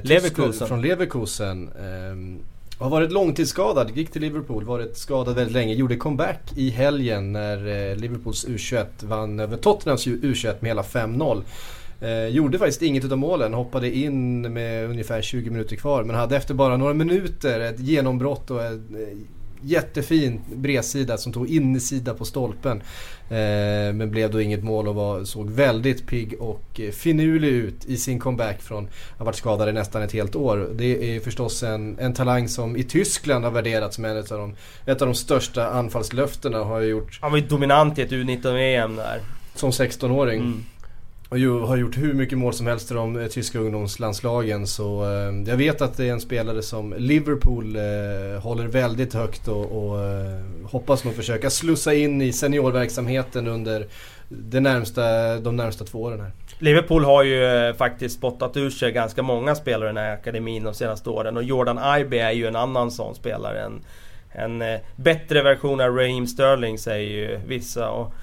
Leverkusen. Från Leverkusen eh, har varit långtidsskadad, gick till Liverpool, varit skadad väldigt länge. Gjorde comeback i helgen när eh, Liverpools U21 vann över Tottenhams U21 med hela 5-0. Eh, gjorde faktiskt inget av målen, hoppade in med ungefär 20 minuter kvar men hade efter bara några minuter ett genombrott och ett, eh, jättefin bredsida som tog insida på stolpen. Eh, men blev då inget mål och var, såg väldigt pigg och eh, finurlig ut i sin comeback från att ha varit skadad i nästan ett helt år. Det är förstås en, en talang som i Tyskland har värderats som av de, ett av de största anfallslöftena. Har gjort, Han var ju dominant i ett U19-VM där. Som 16-åring. Mm och har gjort hur mycket mål som helst i de eh, tyska ungdomslandslagen. Så eh, jag vet att det är en spelare som Liverpool eh, håller väldigt högt och, och eh, hoppas nog försöka slussa in i seniorverksamheten under det närmsta, de närmsta två åren här. Liverpool har ju eh, faktiskt spottat ur sig ganska många spelare i den här akademin de senaste åren och Jordan Ibe är ju en annan sån spelare. En, en eh, bättre version av Raheem Sterling säger ju vissa. Och,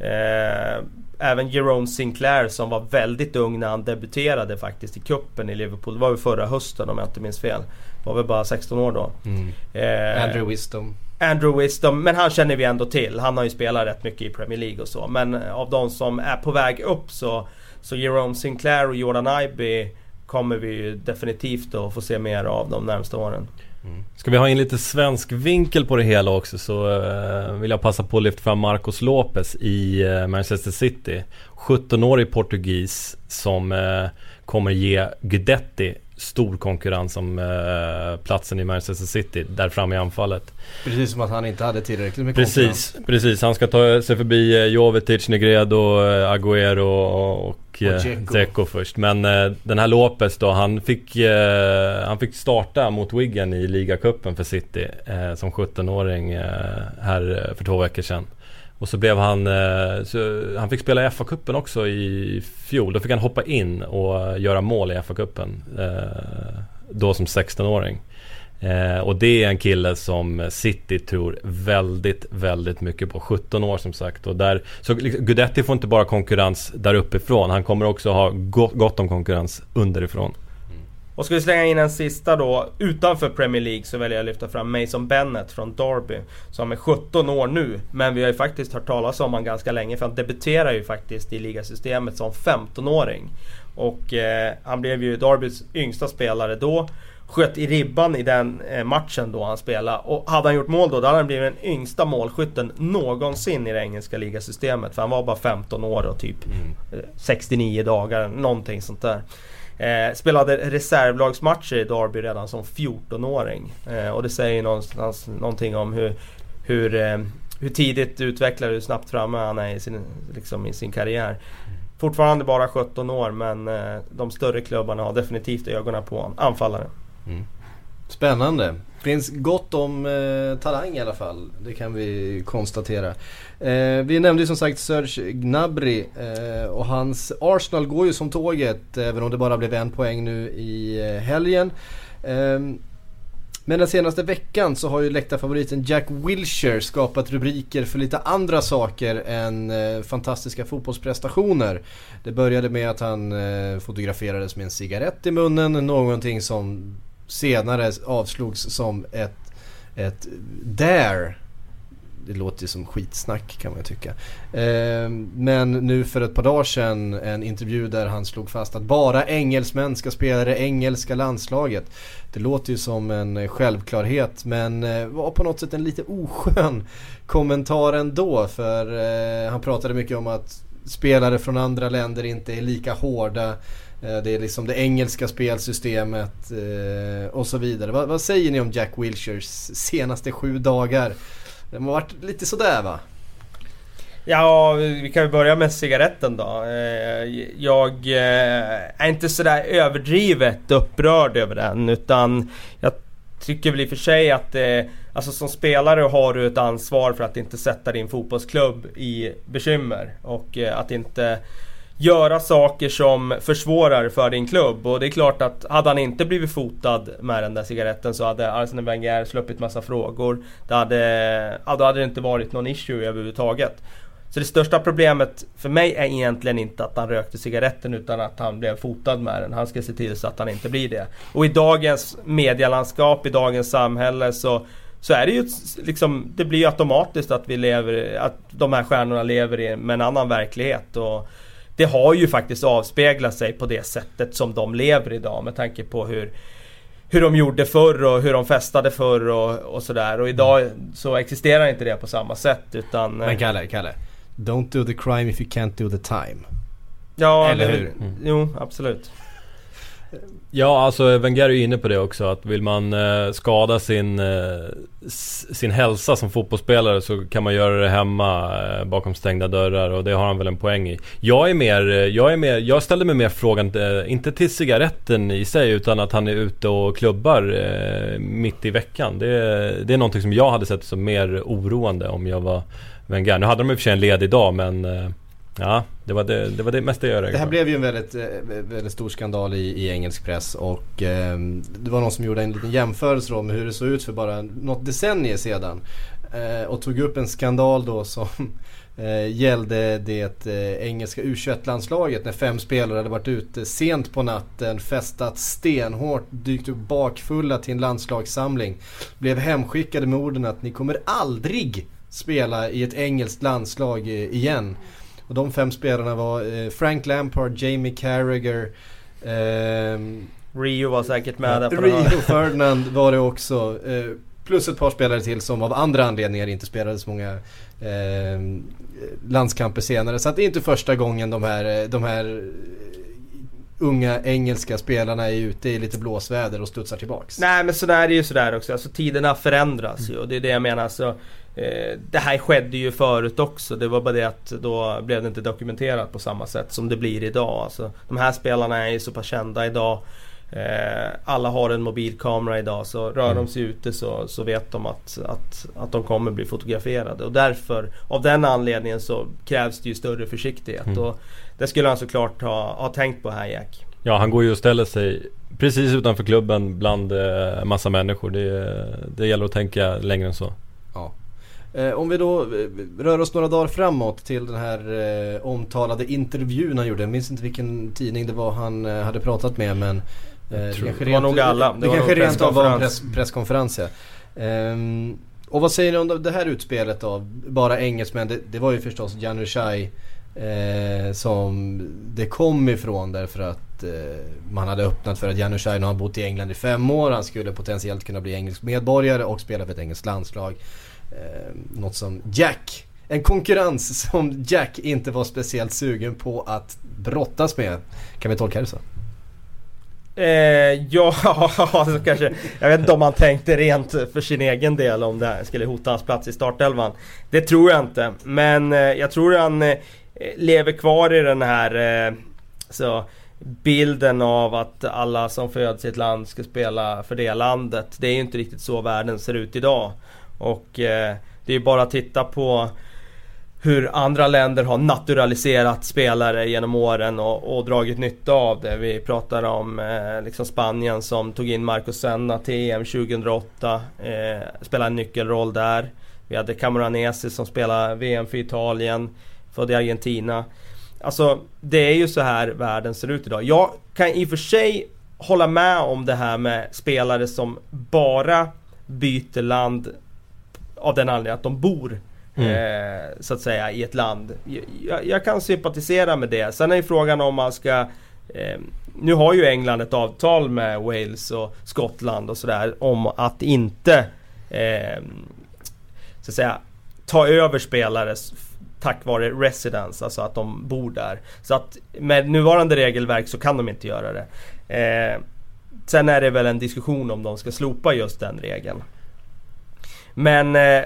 Eh, även Jerome Sinclair som var väldigt ung när han debuterade faktiskt i kuppen i Liverpool. Det var väl förra hösten om jag inte minns fel. Var väl bara 16 år då. Mm. Eh, Andrew Wisdom. Andrew Wisdom, men han känner vi ändå till. Han har ju spelat rätt mycket i Premier League och så. Men av de som är på väg upp så, så Jerome Sinclair och Jordan Ibe kommer vi ju definitivt att få se mer av de närmsta åren. Mm. Ska vi ha in lite svensk vinkel på det hela också så uh, vill jag passa på att lyfta fram Marcos Lopez i uh, Manchester City. 17-årig portugis som uh, kommer ge Guidetti stor konkurrens om eh, platsen i Manchester City där framme i anfallet. Precis som att han inte hade tillräckligt med precis, konkurrens. Precis, han ska ta sig förbi eh, Jovetic, Negredo, eh, Agüero och, och eh, Dzeko först. Men eh, den här Lopez då, han fick, eh, han fick starta mot Wigan i ligacupen för City eh, som 17-åring eh, här för två veckor sedan. Och så blev han, eh, så han fick spela i FA-cupen också i fjol. Då fick han hoppa in och göra mål i FA-cupen. Eh, då som 16-åring. Eh, och det är en kille som City tror väldigt, väldigt mycket på. 17 år som sagt. Och där, så Gudetti får inte bara konkurrens där uppifrån. Han kommer också ha gott, gott om konkurrens underifrån. Mm. Och ska vi slänga in en sista då, utanför Premier League så väljer jag att lyfta fram Mason Bennett från Derby. Som är 17 år nu, men vi har ju faktiskt hört talas om honom ganska länge för han debuterar ju faktiskt i ligasystemet som 15-åring. Och eh, han blev ju Derbys yngsta spelare då. Sköt i ribban i den eh, matchen då han spelade. Och hade han gjort mål då, då hade han blivit den yngsta målskytten någonsin i det engelska ligasystemet. För han var bara 15 år och typ mm. 69 dagar, någonting sånt där. Eh, spelade reservlagsmatcher i Derby redan som 14-åring. Eh, och det säger någonstans någonting om hur, hur, eh, hur tidigt utvecklad hur snabbt framme han är i sin, liksom i sin karriär. Fortfarande bara 17 år men eh, de större klubbarna har definitivt ögonen på anfallare. Mm. Spännande. Finns gott om eh, talang i alla fall. Det kan vi konstatera. Eh, vi nämnde ju som sagt Serge Gnabry eh, och hans Arsenal går ju som tåget även om det bara blev en poäng nu i eh, helgen. Ehm, men den senaste veckan så har ju läktarfavoriten Jack Wilshere skapat rubriker för lite andra saker än eh, fantastiska fotbollsprestationer. Det började med att han eh, fotograferades med en cigarett i munnen, någonting som senare avslogs som ett, ett dare. Det låter ju som skitsnack kan man ju tycka. Eh, men nu för ett par dagar sedan en intervju där han slog fast att bara engelsmän ska spela det engelska landslaget. Det låter ju som en självklarhet men eh, var på något sätt en lite oskön kommentar ändå. För eh, han pratade mycket om att spelare från andra länder inte är lika hårda. Eh, det är liksom det engelska spelsystemet eh, och så vidare. Vad, vad, säger ni om Jack Wilshers senaste sju dagar? Det har varit lite sådär va? Ja, vi kan ju börja med cigaretten då. Eh, jag är inte sådär överdrivet upprörd över den utan jag tycker väl i och för sig att Alltså som spelare har du ett ansvar för att inte sätta din fotbollsklubb i bekymmer och att inte göra saker som försvårar för din klubb. Och det är klart att hade han inte blivit fotad med den där cigaretten så hade Arsene Wenger sluppit massa frågor. Det hade, ja, då hade det inte varit någon issue överhuvudtaget. Så det största problemet för mig är egentligen inte att han rökte cigaretten utan att han blev fotad med den. Han ska se till så att han inte blir det. Och i dagens medielandskap, i dagens samhälle så så är det ju liksom, det blir ju automatiskt att vi lever, att de här stjärnorna lever i, med en annan verklighet. Och det har ju faktiskt avspeglat sig på det sättet som de lever idag med tanke på hur hur de gjorde förr och hur de festade förr och, och sådär. Och idag så existerar inte det på samma sätt utan... Men Kalle, Kalle. Don't do the crime if you can't do the time. Ja, Eller hur? Mm. Jo, absolut. Ja, alltså Wenger är inne på det också att vill man eh, skada sin, eh, sin hälsa som fotbollsspelare så kan man göra det hemma eh, bakom stängda dörrar och det har han väl en poäng i. Jag är mer, eh, jag är mer, jag ställer mig mer frågan, eh, inte till cigaretten i sig utan att han är ute och klubbar eh, mitt i veckan. Det, det är någonting som jag hade sett som mer oroande om jag var Wenger. Nu hade de i och för sig en ledig dag men eh, Ja, det var det, det, var det mesta jag reagerade Det här blev ju en väldigt, eh, väldigt stor skandal i, i engelsk press och eh, det var någon som gjorde en liten jämförelse med hur det såg ut för bara något decennier sedan. Eh, och tog upp en skandal då som eh, gällde det eh, engelska U21-landslaget när fem spelare hade varit ute sent på natten, festat stenhårt, dykt upp bakfulla till en landslagssamling. Blev hemskickade med orden att ni kommer aldrig spela i ett engelskt landslag eh, igen. Och de fem spelarna var eh, Frank Lampard, Jamie Carragher eh, Rio var säkert med där på Rio Ferdinand var det också. Eh, plus ett par spelare till som av andra anledningar inte spelade så många eh, landskamper senare. Så det är inte första gången de här, eh, de här unga engelska spelarna är ute i lite blåsväder och studsar tillbaks. Nej men sådär är det ju sådär också. Alltså tiderna förändras mm. ju och det är det jag menar. Alltså, Eh, det här skedde ju förut också. Det var bara det att då blev det inte dokumenterat på samma sätt som det blir idag. Alltså, de här spelarna är ju så pass kända idag. Eh, alla har en mobilkamera idag så rör mm. de sig ute så, så vet de att, att, att de kommer bli fotograferade. Och därför, av den anledningen så krävs det ju större försiktighet. Mm. Och det skulle han såklart ha, ha tänkt på här Jack. Ja, han går ju och ställer sig precis utanför klubben bland eh, massa människor. Det, det gäller att tänka längre än så. Ja. Eh, om vi då eh, rör oss några dagar framåt till den här eh, omtalade intervjun han gjorde. Jag minns inte vilken tidning det var han hade pratat med men det, kanske det var nog alla. Det, det kanske rent av var en press, presskonferens ja. Ehm, och vad säger ni om det här utspelet då? Bara engelsmän. Det, det var ju förstås Janusaj eh, som det kom ifrån därför att eh, man hade öppnat för att Janusaj har bott i England i fem år. Han skulle potentiellt kunna bli engelsk medborgare och spela för ett engelskt landslag. Eh, något som Jack, en konkurrens som Jack inte var speciellt sugen på att brottas med. Kan vi tolka det så? Eh, ja, så kanske. Jag vet inte om han tänkte rent för sin egen del om det här skulle hota hans plats i startelvan. Det tror jag inte. Men eh, jag tror han eh, lever kvar i den här... Eh, så bilden av att alla som föds i ett land ska spela för det landet. Det är ju inte riktigt så världen ser ut idag. Och eh, det är ju bara att titta på hur andra länder har naturaliserat spelare genom åren och, och dragit nytta av det. Vi pratar om eh, liksom Spanien som tog in Marcos Senna till EM 2008. Eh, spelade en nyckelroll där. Vi hade Camoranesi som spelade VM för Italien. Född i Argentina. Alltså det är ju så här världen ser ut idag. Jag kan i och för sig hålla med om det här med spelare som bara byter land av den anledningen att de bor Mm. eh, så att säga i ett land. Jag, jag kan sympatisera med det. Sen är ju frågan om man ska eh, nu har ju England ett avtal med Wales och Skottland och sådär om att inte eh, så att säga ta över spelare tack vare residence, alltså att de bor där. Så att med nuvarande regelverk så kan de inte göra det. Eh, sen är det väl en diskussion om de ska slopa just den regeln. Men eh,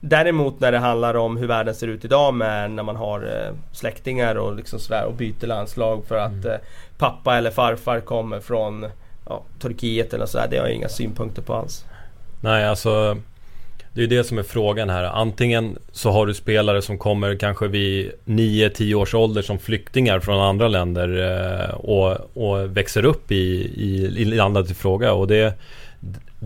däremot när det handlar om hur världen ser ut idag med när man har eh, släktingar och liksom sådär och byter landslag för att eh, pappa eller farfar kommer från ja, Turkiet eller sådär. Det har jag inga synpunkter på alls. Nej, alltså det är det som är frågan här. Antingen så har du spelare som kommer kanske vid 9-10 års ålder som flyktingar från andra länder eh, och, och växer upp i, i, i landet i fråga. Och det,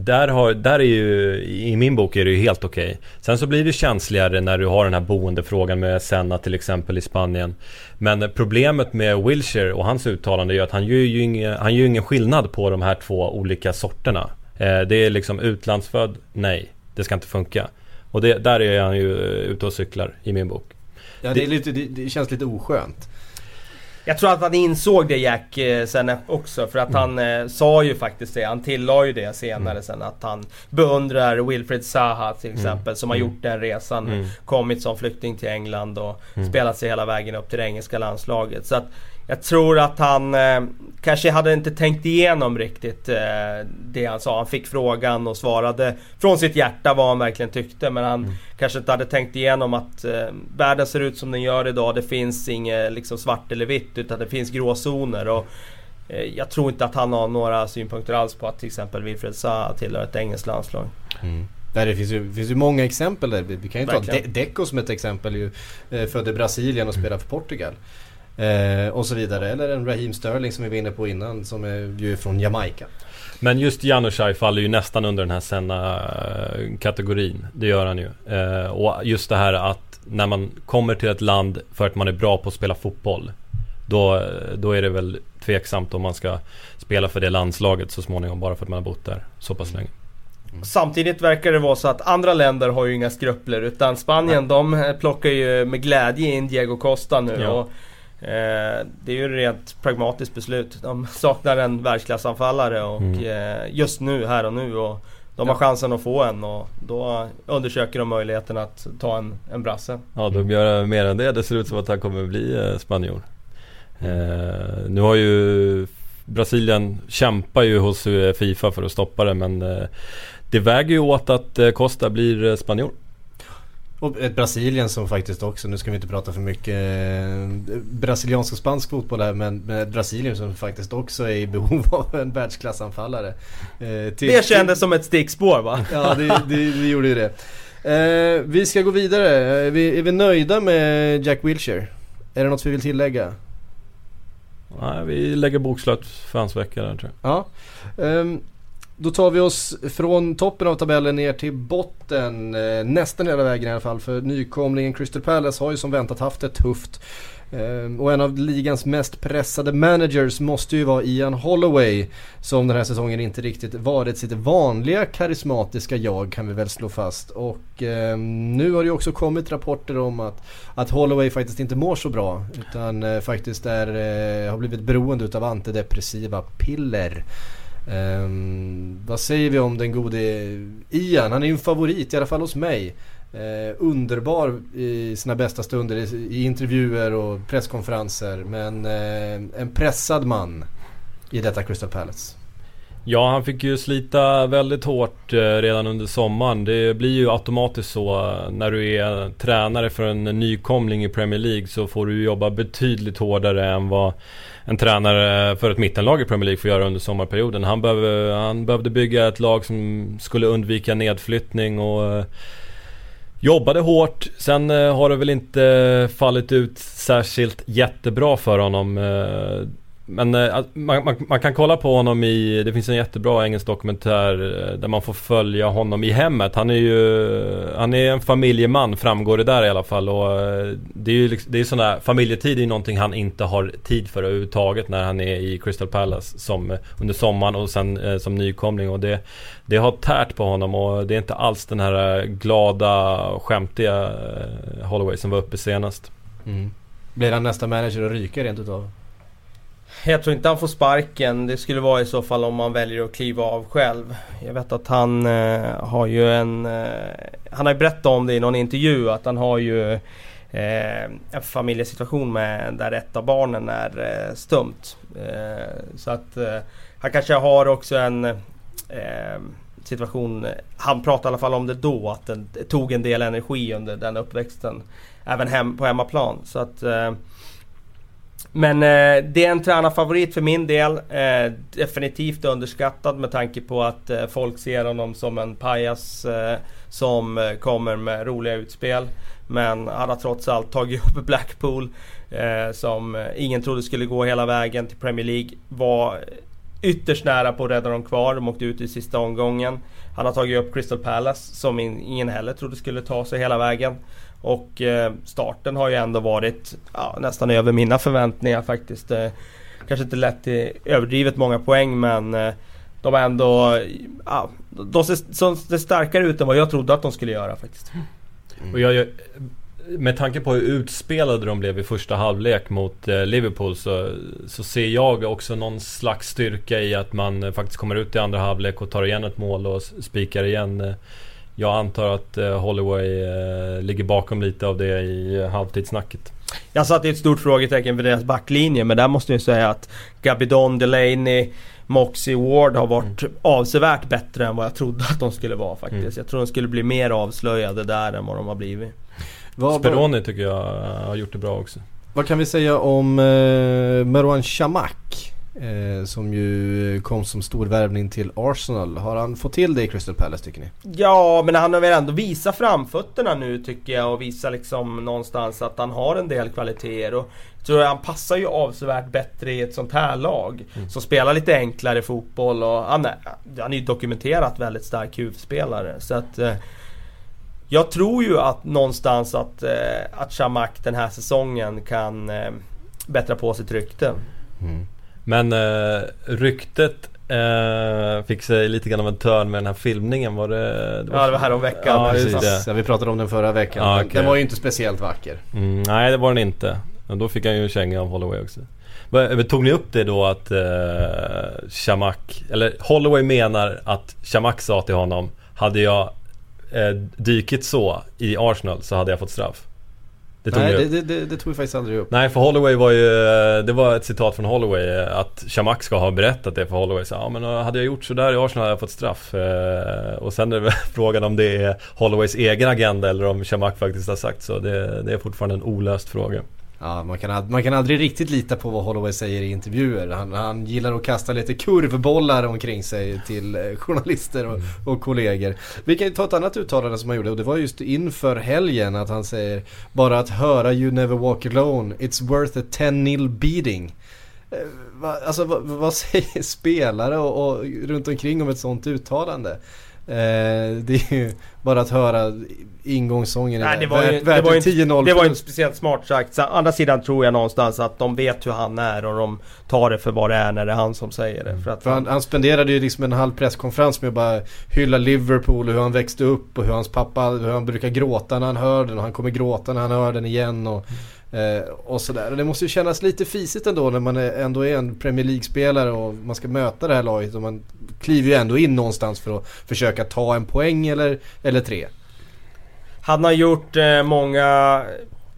där, har, där är ju, i min bok är det ju helt okej. Sen så blir det känsligare när du har den här boendefrågan med Senna till exempel i Spanien. Men problemet med Wilshire och hans uttalande är ju att han gör ju ingen, han gör ingen skillnad på de här två olika sorterna. Eh, det är liksom utlandsfödd, nej. Det ska inte funka. Och det, där är han ju ute och cyklar i min bok. Ja, det, är lite, det, det känns lite oskönt. Jag tror att han insåg det Jack eh, sen också för att han eh, sa ju faktiskt det. Han tillade ju det senare sen att han beundrar Wilfred Zaha till exempel som har gjort den resan. Mm. Kommit som flykting till England och spelat sig hela vägen upp till det engelska landslaget. Så att jag tror att han eh, kanske hade inte tänkt igenom riktigt eh, det han sa. Han fick frågan och svarade från sitt hjärta vad han verkligen tyckte. Men han kanske inte hade tänkt igenom att eh, världen ser ut som den gör idag. Det finns inget liksom svart eller vitt utan det finns gråzoner. Och, eh, jag tror inte att han har några synpunkter alls på att till exempel Wilfred Zaha tillhör ett engelskt landslag. Där det finns ju, finns ju många exempel där. Vi kan ju ta Verkligen. De- Deco som ett exempel ju. Eh, född i Brasilien och spelar för Portugal. Eh, och så vidare. Eller en Raheem Sterling som vi var inne på innan som är ju från Jamaica. Men just Janushaj faller ju nästan under den här Senna-kategorin. Det gör han ju. Eh, och just det här att när man kommer till ett land för att man är bra på att spela fotboll. Då, då är det väl tveksamt om man ska spela för det landslaget så småningom bara för att man har bott där så pass länge. Samtidigt verkar det vara så att andra länder har ju inga skrupler utan Spanien de eh, plockar ju med glädje in Diego Costa nu. Ja. Och, eh, det är ju ett rent pragmatiskt beslut. De saknar en världsklassanfallare och Mm. eh, just nu, här och nu. Och de har chansen att få en och då undersöker de möjligheten att ta en, en brasse. Ja, de gör mer än det. Det ser ut som att han kommer bli eh, spanjor. Eh, nu har ju Brasilien kämpar ju hos eh, Fifa för att stoppa det men eh, det väger ju åt att eh, Costa blir eh, spanjor. Och ett Brasilien som faktiskt också, nu ska vi inte prata för mycket eh, brasiliansk och spansk fotboll här men, ett Brasilien som faktiskt också är i behov av en världsklassanfallare. Eh, till- Det kändes som ett stickspår va? Ja, det, det, det gjorde ju det. Eh, vi ska gå vidare. Är vi, är vi nöjda med Jack Wilshere? Är det något vi vill tillägga? Nej, vi lägger bokslut för hans vecka där tror jag. Ja. Ehm, då tar vi oss från toppen av tabellen ner till botten. Eh, nästan hela vägen i alla fall. För nykomlingen Crystal Palace har ju som väntat haft det tufft. Eh, och en av ligans mest pressade managers måste ju vara Ian Holloway. Som den här säsongen inte riktigt varit sitt vanliga karismatiska jag kan vi väl slå fast. Och eh, nu har det ju också kommit rapporter om att, att Holloway faktiskt inte mår så bra. Utan eh, faktiskt är, eh, har blivit beroende utav antidepressiva piller. Um, vad säger vi om den gode Ian? Han är ju en favorit, i alla fall hos mig. Eh, underbar i sina bästa stunder i, i intervjuer och presskonferenser. Men eh, en pressad man i detta Crystal Palace. Ja, han fick ju slita väldigt hårt eh, redan under sommaren. Det blir ju automatiskt så eh, när du är tränare för en nykomling i Premier League så får du jobba betydligt hårdare än vad en tränare för ett mittenlag i Premier League får göra under sommarperioden. Han, behöver, eh, han behövde bygga ett lag som skulle undvika nedflyttning och Jobbade hårt, sen har det väl inte fallit ut särskilt jättebra för honom. Men eh, man, man, man, kan kolla på honom i, det finns en jättebra engelsk dokumentär eh, där man får följa honom i hemmet. Han är ju, han är en familjeman framgår det där i alla fall och eh, det är ju liksom, det är sån familjetid är ju någonting han inte har tid för överhuvudtaget när han är i Crystal Palace som under sommaren och sen som nykomling och det, det har tärt på honom och det är inte alls den här glada, skämtiga Holloway som var uppe senast. Mm. Blir han nästa manager att ryka rent utav? Jag tror inte han får sparken. Det skulle vara i så fall om han väljer att kliva av själv. Jag vet att han eh, har ju en... Eh, han har ju berättat om det i någon intervju att han har ju eh, en familjesituation med där ett av barnen är eh, stumt. Eh, så att eh, han kanske har också en eh, situation... Han pratade i alla fall om det då att det tog en del energi under den uppväxten. Även hem, på hemmaplan. Så att eh, men eh, det är en tränarfavorit för min del. Eh, definitivt underskattad med tanke på att eh, folk ser honom som en pajas eh, som eh, kommer med roliga utspel. Men han har trots allt tagit upp Blackpool eh, som eh, ingen trodde skulle gå hela vägen till Premier League. Var ytterst nära på att rädda dem kvar. De åkte ut i sista omgången. Han har tagit upp Crystal Palace som ingen heller trodde skulle ta sig hela vägen. Och eh, starten har ju ändå varit ja, nästan över mina förväntningar faktiskt. Eh, kanske inte lett till överdrivet många poäng men eh, de är ändå... Ja, de ser, starkare ut än vad jag trodde att de skulle göra faktiskt. Mm. Och jag, med tanke på hur utspelade de blev i första halvlek mot Liverpool så, så ser jag också någon slags styrka i att man faktiskt kommer ut i andra halvlek och tar igen ett mål och spikar igen eh, jag antar att eh, Holloway eh, ligger bakom lite av det i halvtidssnacket. Jag satte ett stort frågetecken för deras backlinje men där måste jag säga att Gabidon, Delaney, Moxie Ward har varit mm. avsevärt bättre än vad jag trodde att de skulle vara faktiskt. Mm. Jag tror de skulle bli mer avslöjade där än vad de har blivit. Speroni tycker jag har gjort det bra också. Vad kan vi säga om eh, Merwan Shamak? Eh, som ju kom som stor värvning till Arsenal. Har han fått till det i Crystal Palace tycker ni? Ja, men han har väl ändå visat framfötterna nu tycker jag och visat liksom någonstans att han har en del kvaliteter. Och jag tror han passar ju avsevärt bättre i ett sånt här lag. Mm. Som spelar lite enklare fotboll och han är, han är ju dokumenterat väldigt stark huvudspelare. Så att... Eh, jag tror ju att någonstans att, eh, att Shamak den här säsongen kan eh, bättra på sitt rykte. Mm. Men eh, ryktet eh, fick sig lite grann av en törn med den här filmningen. Var det, det var... Ja det var häromveckan. Ja, precis. Ja, vi pratade om den förra veckan. Ja, okay. Den var ju inte speciellt vacker. Mm, nej det var den inte. Men då fick han ju en känga av Holloway också. Tog ni upp det då att eh, Shamak, eller Holloway menar att Shamak sa till honom Hade jag eh, dykit så i Arsenal så hade jag fått straff. Det tog Nej, det, det, det, det, tog vi faktiskt aldrig upp. Nej, för Holloway var ju... Det var ett citat från Holloway att Shamak ska ha berättat det för Holloway. Så, ja, men eh, hade jag gjort sådär i Arsenal hade jag fått straff. Eh, och sen är det frågan om det är Holloways egen agenda eller om Shamak faktiskt har sagt så. Det, det är fortfarande en olöst fråga. Ja, man kan, man kan aldrig riktigt lita på vad Holloway säger i intervjuer. Han, han gillar att kasta lite kurvbollar omkring sig till eh, journalister och, och kollegor. Vi kan ta ett annat uttalande som han gjorde och det var just inför helgen att han säger Bara att höra You Never Walk Alone, It's worth a 10-0 beating. Eh, alltså vad, vad, säger spelare och, och runt omkring om ett sånt uttalande? Eh, det är ju bara att höra ingångssången. Nej, det var ju, det var ju, inte, det var inte speciellt smart sagt. Så, andra sidan tror jag någonstans att de vet hur han är och de tar det för vad det är när det är han som säger det. För att för han, han spenderade ju liksom en halv presskonferens med att bara hylla Liverpool och hur han växte upp och hur hans pappa, hur han brukar gråta när han hör den och han kommer gråta när han hör den igen. Och, Eh, Eh, och sådär. Och det måste ju kännas lite fisigt ändå när man är, ändå är en Premier League-spelare och man ska möta det här laget. Och man kliver ju ändå in någonstans för att försöka ta en poäng eller, eller tre. Han har gjort eh, många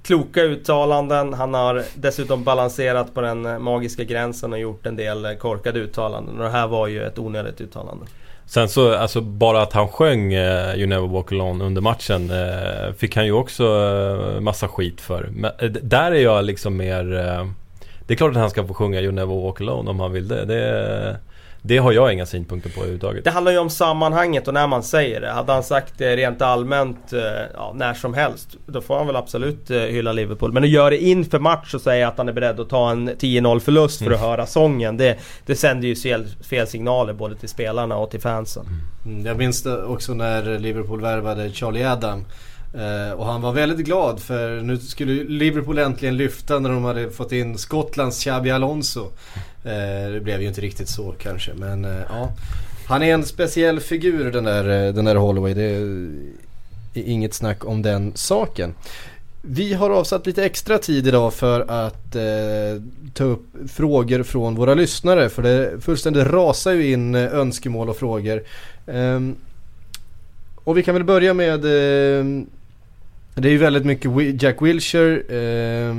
kloka uttalanden. Han har dessutom balanserat på den eh, magiska gränsen och gjort en del eh, korkade uttalanden. Och det här var ju ett onödigt uttalande. Sen så, alltså bara att han sjöng eh, You Never Walk Alone under matchen eh, Fick han ju också eh, massa skit för. Men eh, där är jag liksom mer... det är klart att han ska få sjunga You Never Walk Alone om han vill det. det det har jag inga synpunkter på överhuvudtaget. Det handlar ju om sammanhanget och när man säger det. Hade han sagt det rent allmänt ja, när som helst Då får han väl absolut hylla Liverpool. Men att göra det inför match och säga att han är beredd att ta en 10-0 förlust för att mm. höra sången. Det, det sänder ju fel, fel, signaler både till spelarna och till fansen. Mm. Jag minns också när Liverpool värvade Charlie Adam. Uh, och han var väldigt glad för nu skulle Liverpool äntligen lyfta när de hade fått in Skottlands Xabi Alonso. Uh, det blev ju inte riktigt så kanske men uh, ja. Han är en speciell figur den där, den där Holloway. Det är inget snack om den saken. Vi har avsatt lite extra tid idag för att eh, ta upp frågor från våra lyssnare. För det fullständigt rasar ju in önskemål och frågor. Eh, och vi kan väl börja med eh, det är ju väldigt mycket Jack Wilshere. Eh,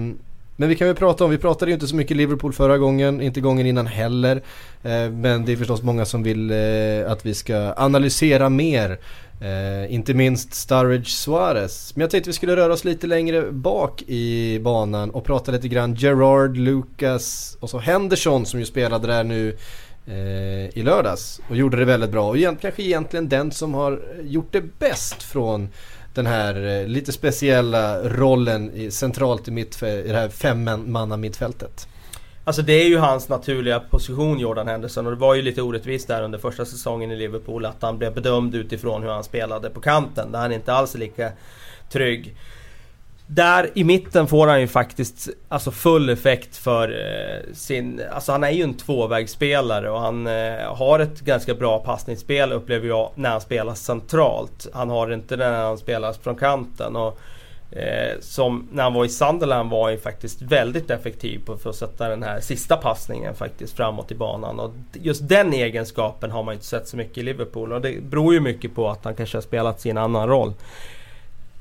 men vi kan väl prata om, vi pratade ju inte så mycket Liverpool förra gången, inte gången innan heller. Eh, men det är förstås många som vill eh, att vi ska analysera mer. Eh, inte minst Sturridge Suarez. Men jag tänkte vi skulle röra oss lite längre bak i banan och prata lite grann Gerard, Lucas och så Henderson som ju spelade där nu eh, i lördags. Och gjorde det väldigt bra. Och egent, kanske egentligen den som har eh, gjort det bäst från den här eh, lite speciella rollen i, centralt i, mitt, i det här femmanna mittfältet. Alltså det är ju hans naturliga position Jordan Henderson och det var ju lite orättvist där under första säsongen i Liverpool att han blev bedömd utifrån hur han spelade på kanten där han inte alls är lika trygg. Där i mitten får han ju faktiskt alltså full effekt för eh, sin... Alltså han är ju en tvåvägsspelare och han eh, har ett ganska bra passningsspel upplever jag när han spelar centralt. Han har inte det när han spelar från kanten. Och, eh, som när han var i Sunderland var han ju faktiskt väldigt effektiv på för att sätta den här sista passningen faktiskt framåt i banan. Och just den egenskapen har man ju inte sett så mycket i Liverpool och det beror ju mycket på att han kanske har spelat sin annan roll.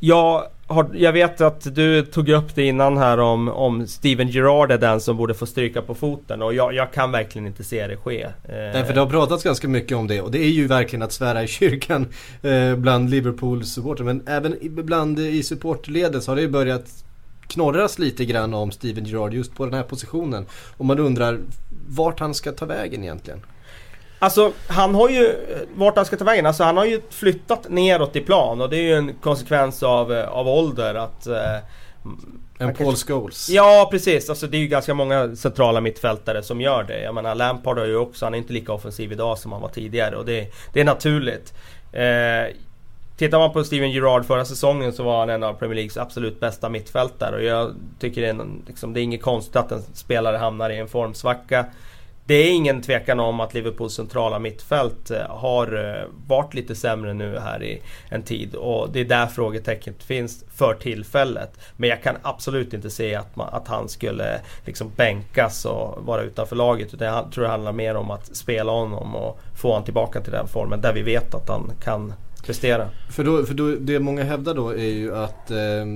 Jag, har, jag vet att du tog upp det innan här om, om Steven Gerrard är den som borde få stryka på foten och jag, jag kan verkligen inte se det ske. Eh, Nej för det har pratats ganska mycket om det och det är ju verkligen att svära i kyrkan eh, bland Liverpools supporter men även bland i supportleden så har det ju börjat knorras lite grann om Steven Gerrard just på den här positionen. Och man undrar vart han ska ta vägen egentligen. Alltså han har ju, vart han ska ta vägen, alltså han har ju flyttat neråt i plan och det är ju en konsekvens av, eh, av ålder att... Eh, en Paul Scholes. Ja precis, alltså det är ju ganska många centrala mittfältare som gör det. Jag menar Lampard har ju också, han är inte lika offensiv idag som han var tidigare och det, det är naturligt. Eh, Tittar man på Steven Gerrard förra säsongen så var han en av Premier Leagues absolut bästa mittfältare och jag tycker det är, liksom, det är inget konstigt att en spelare hamnar i en formsvacka. Det är ingen tvekan om att Liverpools centrala mittfält eh, har eh, varit lite sämre nu här i en tid och det är där frågetecknet finns för tillfället. Men jag kan absolut inte se att, man, att han skulle eh, liksom bänkas och vara utanför laget. Utan jag tror det handlar mer om att spela honom och få honom tillbaka till den formen där vi vet att han kan prestera. För, då, för då, det många hävdar då är ju att eh,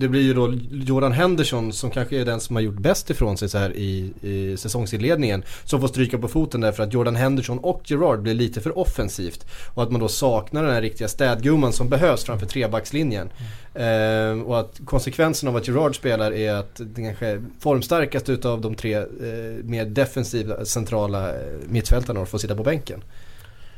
det blir ju då Jordan Henderson som kanske är den som har gjort bäst ifrån sig så här i, i säsongsinledningen. Som får stryka på foten därför att Jordan Henderson och Gerard blir lite för offensivt. Och att man då saknar den här riktiga städgumman som behövs framför trebackslinjen. Mm. Eh, och att konsekvensen av att Gerard spelar är att den kanske formstarkaste utav de tre eh, mer defensiva centrala eh, mittfältarna får sitta på bänken.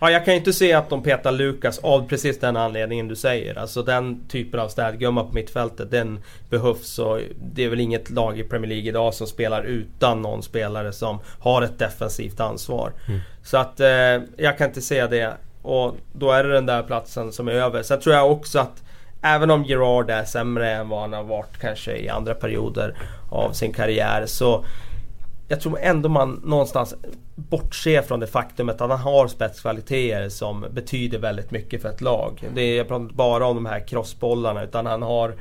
Ja, jag kan ju inte se att de petar Lukas av precis den anledningen du säger. Alltså den typen av städgumma på mittfältet, den behövs och det är väl inget lag i Premier League idag som spelar utan någon spelare som har ett defensivt ansvar. Mm. Så att eh, jag kan inte se det. Och då är det den där platsen som är över. Sen tror jag också att Även om Gerard är sämre än vad han har varit kanske i andra perioder av sin karriär så jag tror ändå man någonstans bortser från det faktumet att han har spetskvaliteter som betyder väldigt mycket för ett lag. Det är, jag pratar inte bara om de här crossbollarna utan han har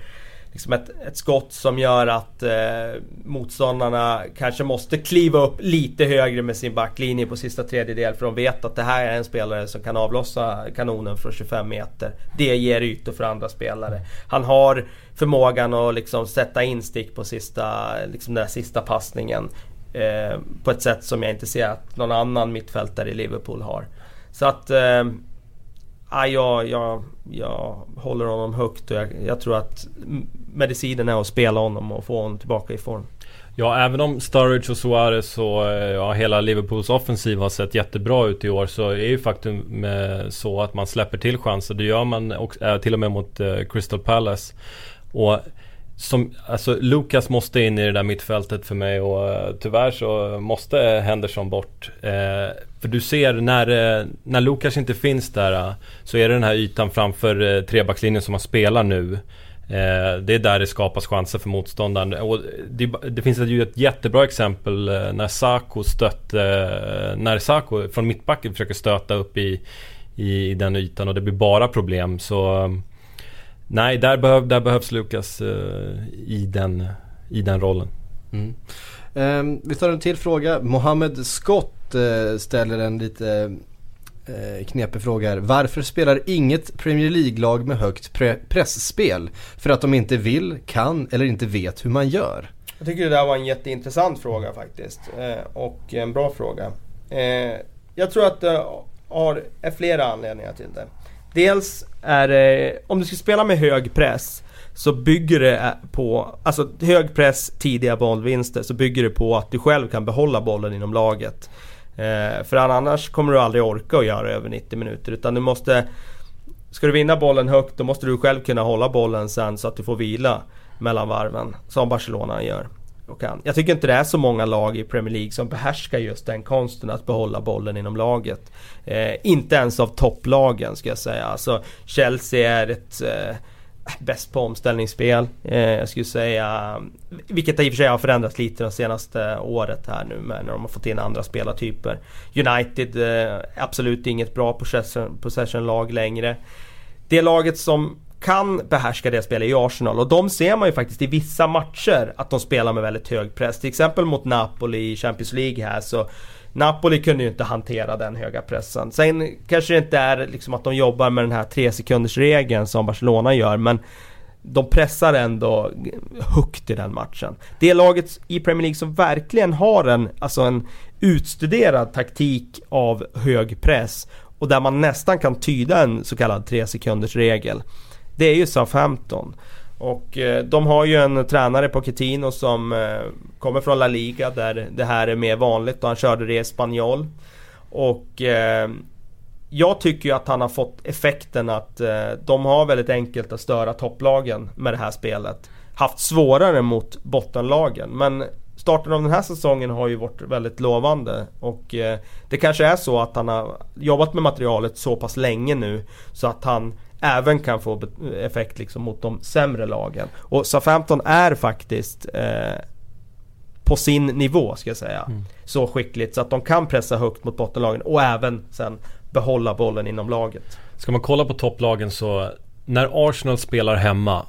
liksom ett, ett skott som gör att eh, motståndarna kanske måste kliva upp lite högre med sin backlinje på sista tredjedel för de vet att det här är en spelare som kan avlossa kanonen från 25 meter. Det ger ytor för andra spelare. Han har förmågan att liksom sätta instick på sista, liksom den sista passningen. Eh, på ett sätt som jag inte ser att någon annan mittfältare i Liverpool har. Så att... Eh, ja, jag, jag, jag håller honom högt och jag, jag tror att medicinen är att spela honom och få honom tillbaka i form. Ja, även om Sturridge och Suarez och eh, ja, hela Liverpools offensiv har sett jättebra ut i år så är ju faktum eh, så att man släpper till chanser. Det gör man också, eh, till och med mot Crystal Palace. Och som, alltså Lukas måste in i det där mittfältet för mig och eh, tyvärr så måste Henderson bort. Eh, för du ser när, eh, när Lukas inte finns där eh, så är det den här ytan framför eh, trebackslinjen som man spelar nu. Eh, det är där det skapas chanser för motståndaren. Och det, det finns ju ett jättebra exempel när Saku stötte, när Sako från mittbacken försöker stöta upp i, i, i den ytan och det blir bara problem. Så Nej, där, behöv, där behövs Lukas uh, i, den, i den rollen. Mm. Um, vi tar en till fråga. Mohammed Scott uh, ställer en lite uh, knepig fråga här. Varför spelar inget Premier League-lag med högt pre pressspel? För att de inte vill, kan eller inte vet hur man gör? Jag tycker det där var en jätteintressant fråga faktiskt. och en bra fråga. jag tror att det har, är flera anledningar till det. Dels är det, om du ska spela med hög press så bygger det på, alltså hög press, tidiga bollvinster, så bygger det på att du själv kan behålla bollen inom laget. Eh, för annars kommer du aldrig orka att göra över 90 minuter utan du måste Ska du vinna bollen högt då måste du själv kunna hålla bollen sen så att du får vila mellan varven. Som Barcelona gör och kan. Jag tycker inte det är så många lag i Premier League som behärskar just den konsten att behålla bollen inom laget. Eh, inte ens av topplagen ska jag säga. Alltså Chelsea är ett eh, bäst på omställningsspel. Eh, jag skulle säga, vilket i och för sig har förändrats lite det senaste året här nu med när de har fått in andra spelartyper. United, eh, absolut inget bra possession-lag längre. Det laget som kan behärska det spelet i Arsenal och de ser man ju faktiskt i vissa matcher att de spelar med väldigt hög press. Till exempel mot Napoli i Champions League här så Napoli kunde ju inte hantera den höga pressen. Sen kanske det inte är liksom att de jobbar med den här tre sekunders regeln som Barcelona gör men de pressar ändå högt i den matchen. Det laget i Premier League som verkligen har en, alltså en utstuderad taktik av hög press och där man nästan kan tyda en så kallad tre sekunders regel det är ju Southampton. Och eh, de har ju en tränare på Ketino som eh, kommer från La Liga där det här är mer vanligt och han körde det i Espanyol. Och eh, jag tycker ju att han har fått effekten att eh, de har väldigt enkelt att störa topplagen med det här spelet. Haft svårare mot bottenlagen men starten av den här säsongen har ju varit väldigt lovande och eh, det kanske är så att han har jobbat med materialet så pass länge nu så att han även kan få effekt liksom mot de sämre lagen. Och Southampton är faktiskt eh, på sin nivå ska jag säga. Mm. Så skickligt så att de kan pressa högt mot bottenlagen och även sen behålla bollen inom laget. Ska man kolla på topplagen så när Arsenal spelar hemma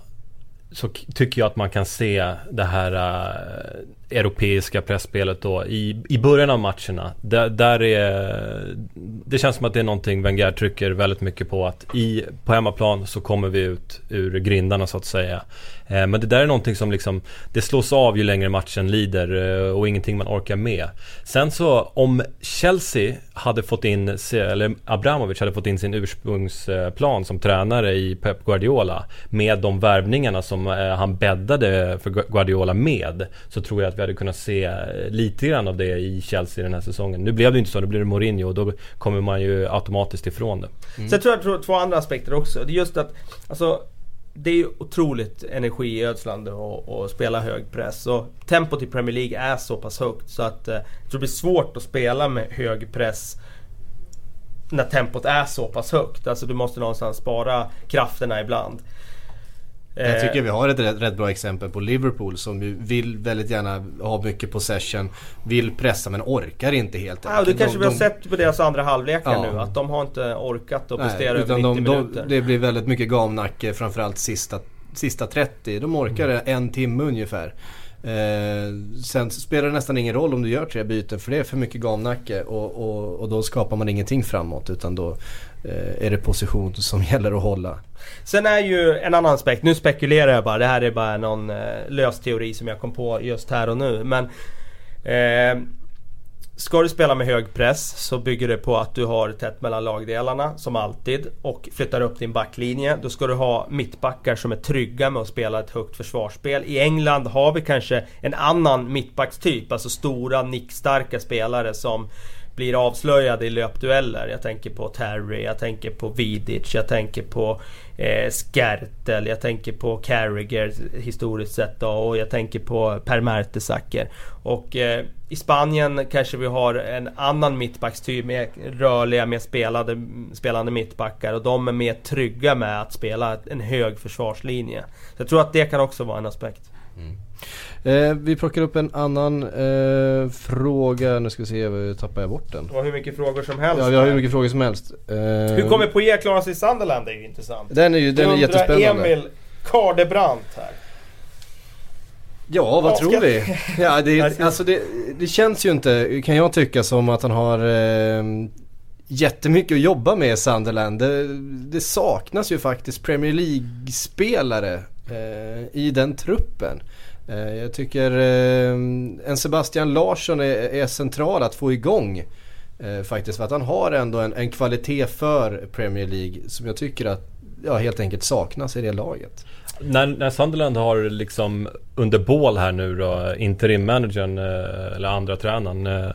så tycker jag att man kan se det här äh, europeiska pressspelet då i, i början av matcherna. Där, där är, det känns som att det är någonting Wenger trycker väldigt mycket på att i, på hemmaplan så kommer vi ut ur grindarna så att säga. Eh, men det där är någonting som liksom, det slås av ju längre matchen lider eh, och ingenting man orkar med. Sen så om Chelsea hade fått in, eller Abramovic hade fått in sin ursprungsplan som tränare i Pep Guardiola med de värvningarna som eh, han bäddade för Guardiola med så tror jag att vi hade kunnat se lite grann av det i Chelsea den här säsongen. Nu blev det inte så, nu blev det Mourinho och då kommer man ju automatiskt ifrån det. Mm. Sen tror jag, två andra aspekter också. Det är just att, alltså det är ju otroligt energiödslande att spela hög press. Och tempot i Premier League är så pass högt så att eh, jag tror det blir svårt att spela med hög press när tempot är så pass högt. Alltså du måste någonstans spara krafterna ibland. Jag tycker vi har ett rätt, bra exempel på Liverpool som ju vill väldigt gärna ha mycket possession. Vill pressa men orkar inte helt enkelt. Ja, det kanske de, vi har de, sett på deras andra halvlekar ja. nu. Att de har inte orkat att prestera över 90 de, minuter. det blir väldigt mycket gamnacke framförallt sista sista 30. De orkar det en timme ungefär. Eh, sen spelar det nästan ingen roll om du gör tre byten för det är för mycket gamnacke och, och, och då skapar man ingenting framåt utan då eh, Eh, är det position som gäller att hålla. Sen är ju en annan aspekt, nu spekulerar jag bara, det här är bara någon eh, lös teori som jag kom på just här och nu. Men eh, Ska du spela med hög press så bygger det på att du har tätt mellan lagdelarna som alltid och flyttar upp din backlinje. Då ska du ha mittbackar som är trygga med att spela ett högt försvarsspel. I England har vi kanske en annan mittbackstyp, alltså stora nickstarka spelare som blir avslöjade i löpdueller. Jag tänker på Terry, jag tänker på Vidic, jag tänker på eh, Skertel, jag tänker på Carragher historiskt sett då, och jag tänker på Per Mertesacker. Och eh, i Spanien kanske vi har en annan mittbackstyp med rörliga, mer spelade, spelande mittbackar och de är mer trygga med att spela en hög försvarslinje. Så jag tror att det kan också vara en aspekt. Mm. Eh, vi plockar upp en annan eh, fråga. Nu ska vi se, tappar jag bort den? Det var hur mycket frågor som helst. Ja, vi har hur mycket frågor som helst. Eh, hur kommer Poirier klara sig i Sunderland? Det är ju intressant. Den är ju den är jättespännande. Emil Kardebrandt här. Ja, vad ja, tror vi? Ja, det, alltså det, det, känns ju inte, kan jag tycka, som att han har eh, jättemycket att jobba med i Sunderland. Det, det saknas ju faktiskt Premier League-spelare eh, Eh, i den truppen. Eh, jag tycker eh, en Sebastian Larsson är, är central att få igång. Eh, faktiskt för att han har ändå en, en kvalitet för Premier League som jag tycker att ja, helt enkelt saknas i det laget. När, när Sunderland har liksom under bål här nu då, interimmanagern eh, eller andra tränaren eh,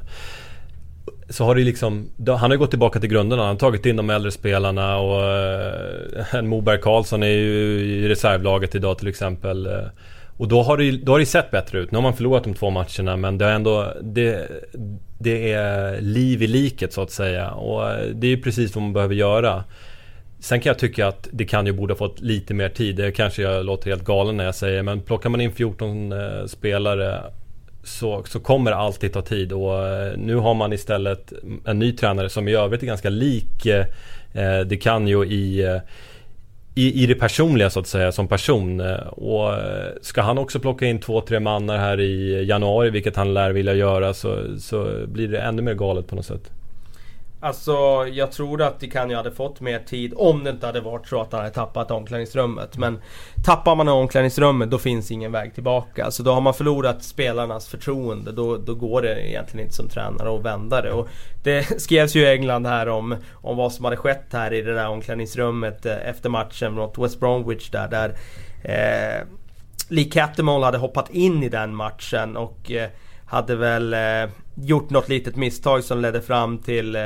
så har det liksom, han har gått tillbaka till grunderna. Han har tagit in de äldre spelarna och eh, en Moberg Karlsson är ju i reservlaget idag till exempel. Eh, och då har, det, då har det sett bättre ut. Nu har man förlorat de två matcherna men det är ändå det, det är liv i liket så att säga. Och eh, det är ju precis vad man behöver göra. Sen kan jag tycka att det kan ju borde ha fått lite mer tid. Det kanske jag låter helt galen när jag säger men plockar man in 14 spelare så, så kommer det alltid ta tid och eh, nu har man istället en ny tränare som i övrigt är ganska lik eh, eh Det kan ju i eh, i, i det personliga så att säga som person. Och ska han också plocka in två, tre mannar här i januari, vilket han lär vilja göra, så, så blir det ännu mer galet på något sätt. Alltså jag tror att Dicanio hade fått mer tid om det inte hade varit så att han hade tappat omklädningsrummet. Men tappar man omklädningsrummet då finns ingen väg tillbaka. Så då har man förlorat spelarnas förtroende. Då, då går det egentligen inte som tränare att vända det. Och det skrevs ju i England här om, om vad som hade skett här i det där omklädningsrummet eh, efter matchen mot West Bromwich där. där eh, Lee Cattermole hade hoppat in i den matchen och eh, hade väl eh, gjort något litet misstag som ledde fram till eh,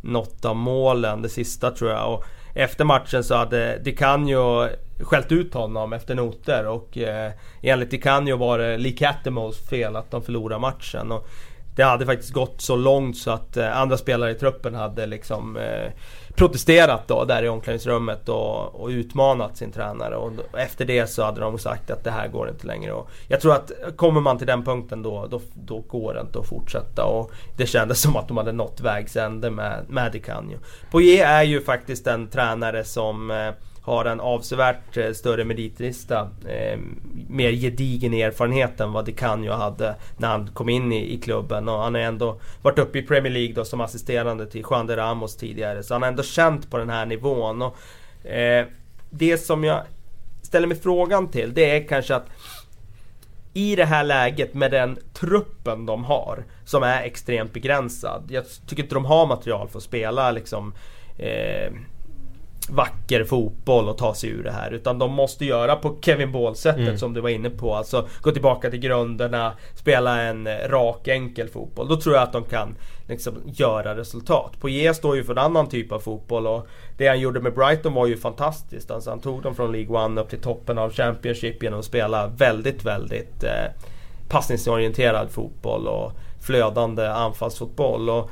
något av målen, det sista tror jag. Och efter matchen så hade Dicanio skällt ut honom efter noter och eh, enligt Dicanio var det Lee Cattermoles fel att de förlorade matchen. Och det hade faktiskt gått så långt så att eh, andra spelare i truppen hade liksom eh, protesterat då där i omklädningsrummet och, och utmanat sin tränare. Och efter det så hade de sagt att det här går inte längre. Och jag tror att kommer man till den punkten då, då, då går det inte att fortsätta. Och det kändes som att de hade nått vägs ände med, med Di Canio. Poirier är ju faktiskt en tränare som eh, har en avsevärt eh, större meritlista. Eh, mer gedigen erfarenhet än vad DeCanio hade när han kom in i, i klubben. Och han har ändå varit uppe i Premier League då som assisterande till Juan de Ramos tidigare. Så han har ändå känt på den här nivån. Och, eh, det som jag ställer mig frågan till det är kanske att i det här läget med den truppen de har som är extremt begränsad. Jag tycker inte de har material för att spela liksom eh, vacker fotboll och ta sig ur det här. Utan de måste göra på Kevin Ball-sättet mm. som du var inne på. Alltså gå tillbaka till grunderna, spela en rak enkel fotboll. Då tror jag att de kan liksom, göra resultat. Poirier står ju för en annan typ av fotboll och det han gjorde med Brighton var ju fantastiskt. Alltså han tog dem från League One upp till toppen av Championship genom att spela väldigt, väldigt eh, passningsorienterad fotboll och flödande anfallsfotboll. Och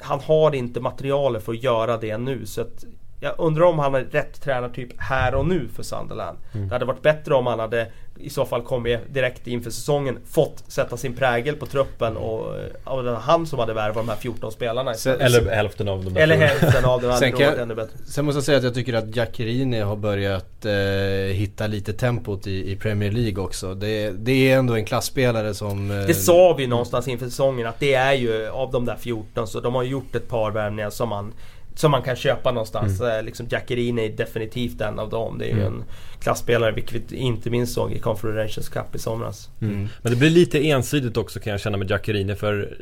han har inte materialet för att göra det nu. Så att jag undrar om han är rätt tränartyp här och nu för Sunderland. Mm. Det hade varit bättre om han hade i så fall kommit direkt inför säsongen, fått sätta sin prägel på truppen och, och det var han som hade värvat de här 14 spelarna istället. Eller hälften av de där Eller hälften av dem hade Sen varit ännu bättre. Sen måste jag säga att jag tycker att Jackerini har börjat eh, hitta lite tempot i, i Premier League också. Det, det är ändå en klassspelare som... Eh, Det sa vi någonstans inför säsongen att det är ju av de där 14 så de har gjort ett par värvningar som man som man kan köpa någonstans. Mm. Eh, Liksom Jackerini är definitivt en av dem. Det är ju en klassspelare vilket vi inte minst såg i Confederations Cup i somras. Mm. Men det blir lite ensidigt också kan jag känna med Jackerini för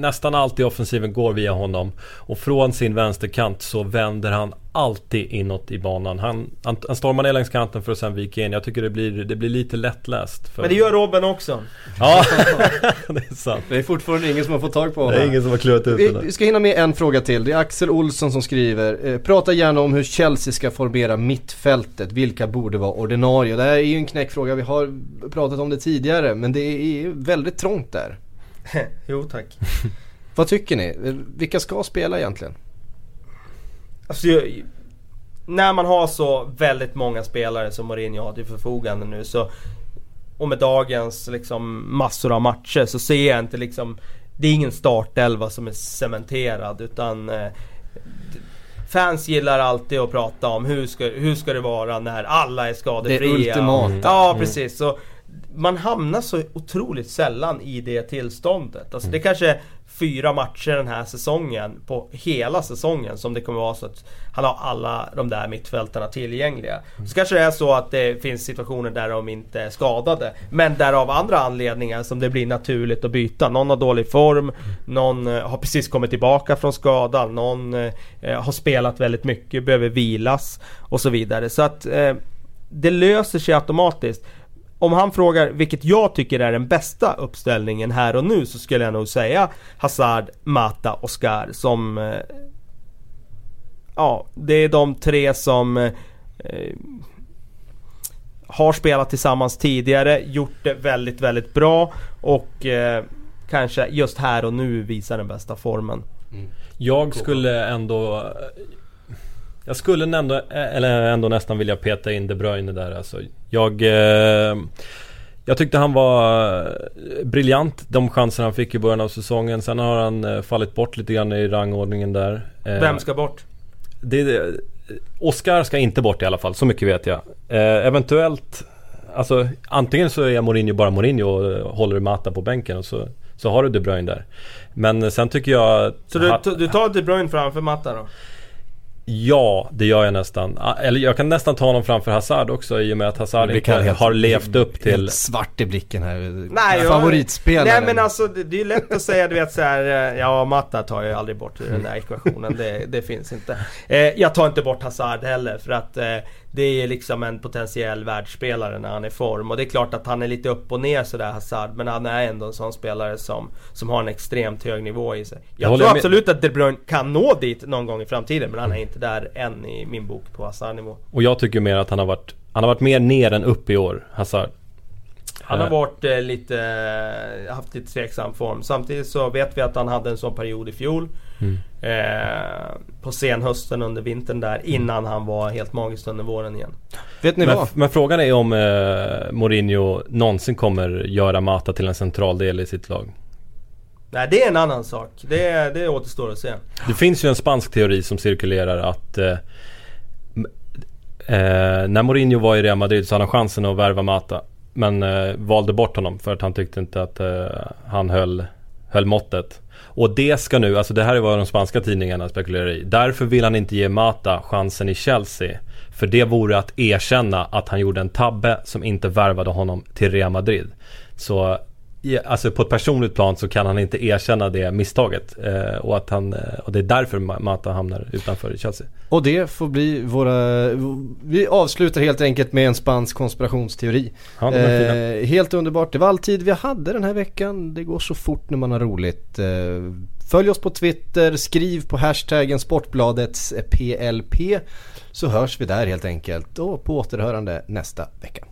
nästan alltid offensiven går via honom. Och från sin vänsterkant så vänder han alltid inåt i banan. Han, han, han stormar ner längs kanten för att sen vika in. Jag tycker det blir, det blir lite lättläst. För... Men det gör Robben också. Ja, det är sant. Det är fortfarande ingen som har fått tag på Det honom. är ingen som har klurat ut Vi, det vi ska hinna med en fråga till. Det är Axel Olsson som skriver. Eh, prata gärna om hur Chelsea ska formera mittfältet. Vilka borde vara ordinarie? Det här är ju en knäckfråga. Vi har pratat om det tidigare. Men det är väldigt trångt där. jo tack. Vad tycker ni? Vilka ska spela egentligen? Alltså, jag, när man har så väldigt många spelare som Mourinho har till förfogande nu så och med dagens liksom massor av matcher så ser jag inte liksom Det är ingen startelva som är cementerad utan eh, Fans gillar alltid att prata om hur ska, hur ska det vara när alla är skadefria. Det ultimata. Ja precis. Så man hamnar så otroligt sällan i det tillståndet. Alltså det kanske är fyra matcher den här säsongen på hela säsongen som det kommer vara så att han har alla de där mittfältarna tillgängliga. Så kanske det är så att det finns situationer där de inte är skadade. Men där av andra anledningar som det blir naturligt att byta. Någon har dålig form, någon eh, har precis kommit tillbaka från skada, någon eh, har spelat väldigt mycket, behöver vilas och så vidare. Så att eh, det löser sig automatiskt. Om han frågar vilket jag tycker är den bästa uppställningen här och nu så skulle jag nog säga Hazard, Mata, Oscar som... Eh, ja, det är de tre som eh, eh har spelat tillsammans tidigare, gjort det väldigt, väldigt bra och eh, kanske just här och nu visar den bästa formen. Mm. Jag skulle ändå... Jag skulle ändå, eller ändå nästan vilja peta in De Bruyne där alltså. Jag... Eh, jag tyckte han var eh, briljant de chanser han fick i början av säsongen. Sen har han eh, fallit bort lite grann i rangordningen där. Eh, Vem ska bort? det, Oscar ska inte bort i alla fall, så mycket vet jag. Eh, eventuellt, alltså antingen så är Mourinho bara Mourinho och eh, håller Mata på bänken och så, så har du De Bruyne där. Men eh, sen tycker jag... Så du, du tar De Bruyne framför Matta då? Ja, det gör jag nästan. Ah, Eller jag kan nästan ta honom framför Hazard också i och med att Hazard inte helt- har levt upp till... Helt svart i blicken här. Nej, jag- Favoritspelaren. Nej men alltså det, det är ju lätt att säga du vet så här, eh, Ja Matta tar jag aldrig bort ur den där ekvationen. Det, det finns inte. Eh, jag tar inte bort Hazard heller för att eh, det är liksom en potentiell världsspelare när han är i form. Och det är klart att han är lite upp och ner sådär Hazard. Men han är ändå en sån spelare som, som har en extremt hög nivå i sig. Jag håller tror med. absolut att De Bruyne kan nå dit någon gång i framtiden. Men han är inte där än i min bok på Hazard-nivå. Och jag tycker mer att han har varit... Han har varit mer ner än upp i år, Hazard. Han har Eh, varit eh, lite, eh, haft lite tveksam form. Samtidigt så vet vi att han hade en sån period i fjol. Mm. Eh, på senhösten under vintern där innan han var helt magisk under våren igen. Vet ni Men, vad? men frågan är om eh, Mourinho någonsin kommer göra Mata till en central del i sitt lag. Nej det är en annan sak. Det, det återstår att se. Det finns ju en spansk teori som cirkulerar att eh, eh, när Mourinho var i Real Madrid så hade han chansen att värva Mata. Men eh, valde bort honom för att han tyckte inte att eh, han höll, höll måttet. Och det ska nu, alltså det här är vad de spanska tidningarna spekulerar i. Därför vill han inte ge Mata chansen i Chelsea. För det vore att erkänna att han gjorde en tabbe som inte värvade honom till Real Madrid. Så Alltså på ett personligt plan så kan han inte erkänna det misstaget. Eh, och, att han, eh, och det är därför Ma- Mata hamnar utanför Chelsea. Och det får bli våra... Vi avslutar helt enkelt med en spansk konspirationsteori. Ja. Eh, helt underbart. Det var all tid vi hade den här veckan. Det går så fort när man har roligt. Eh, följ oss på Twitter, skriv på hashtaggen Sportbladets PLP. Så hörs vi där helt enkelt. Och på återhörande nästa vecka.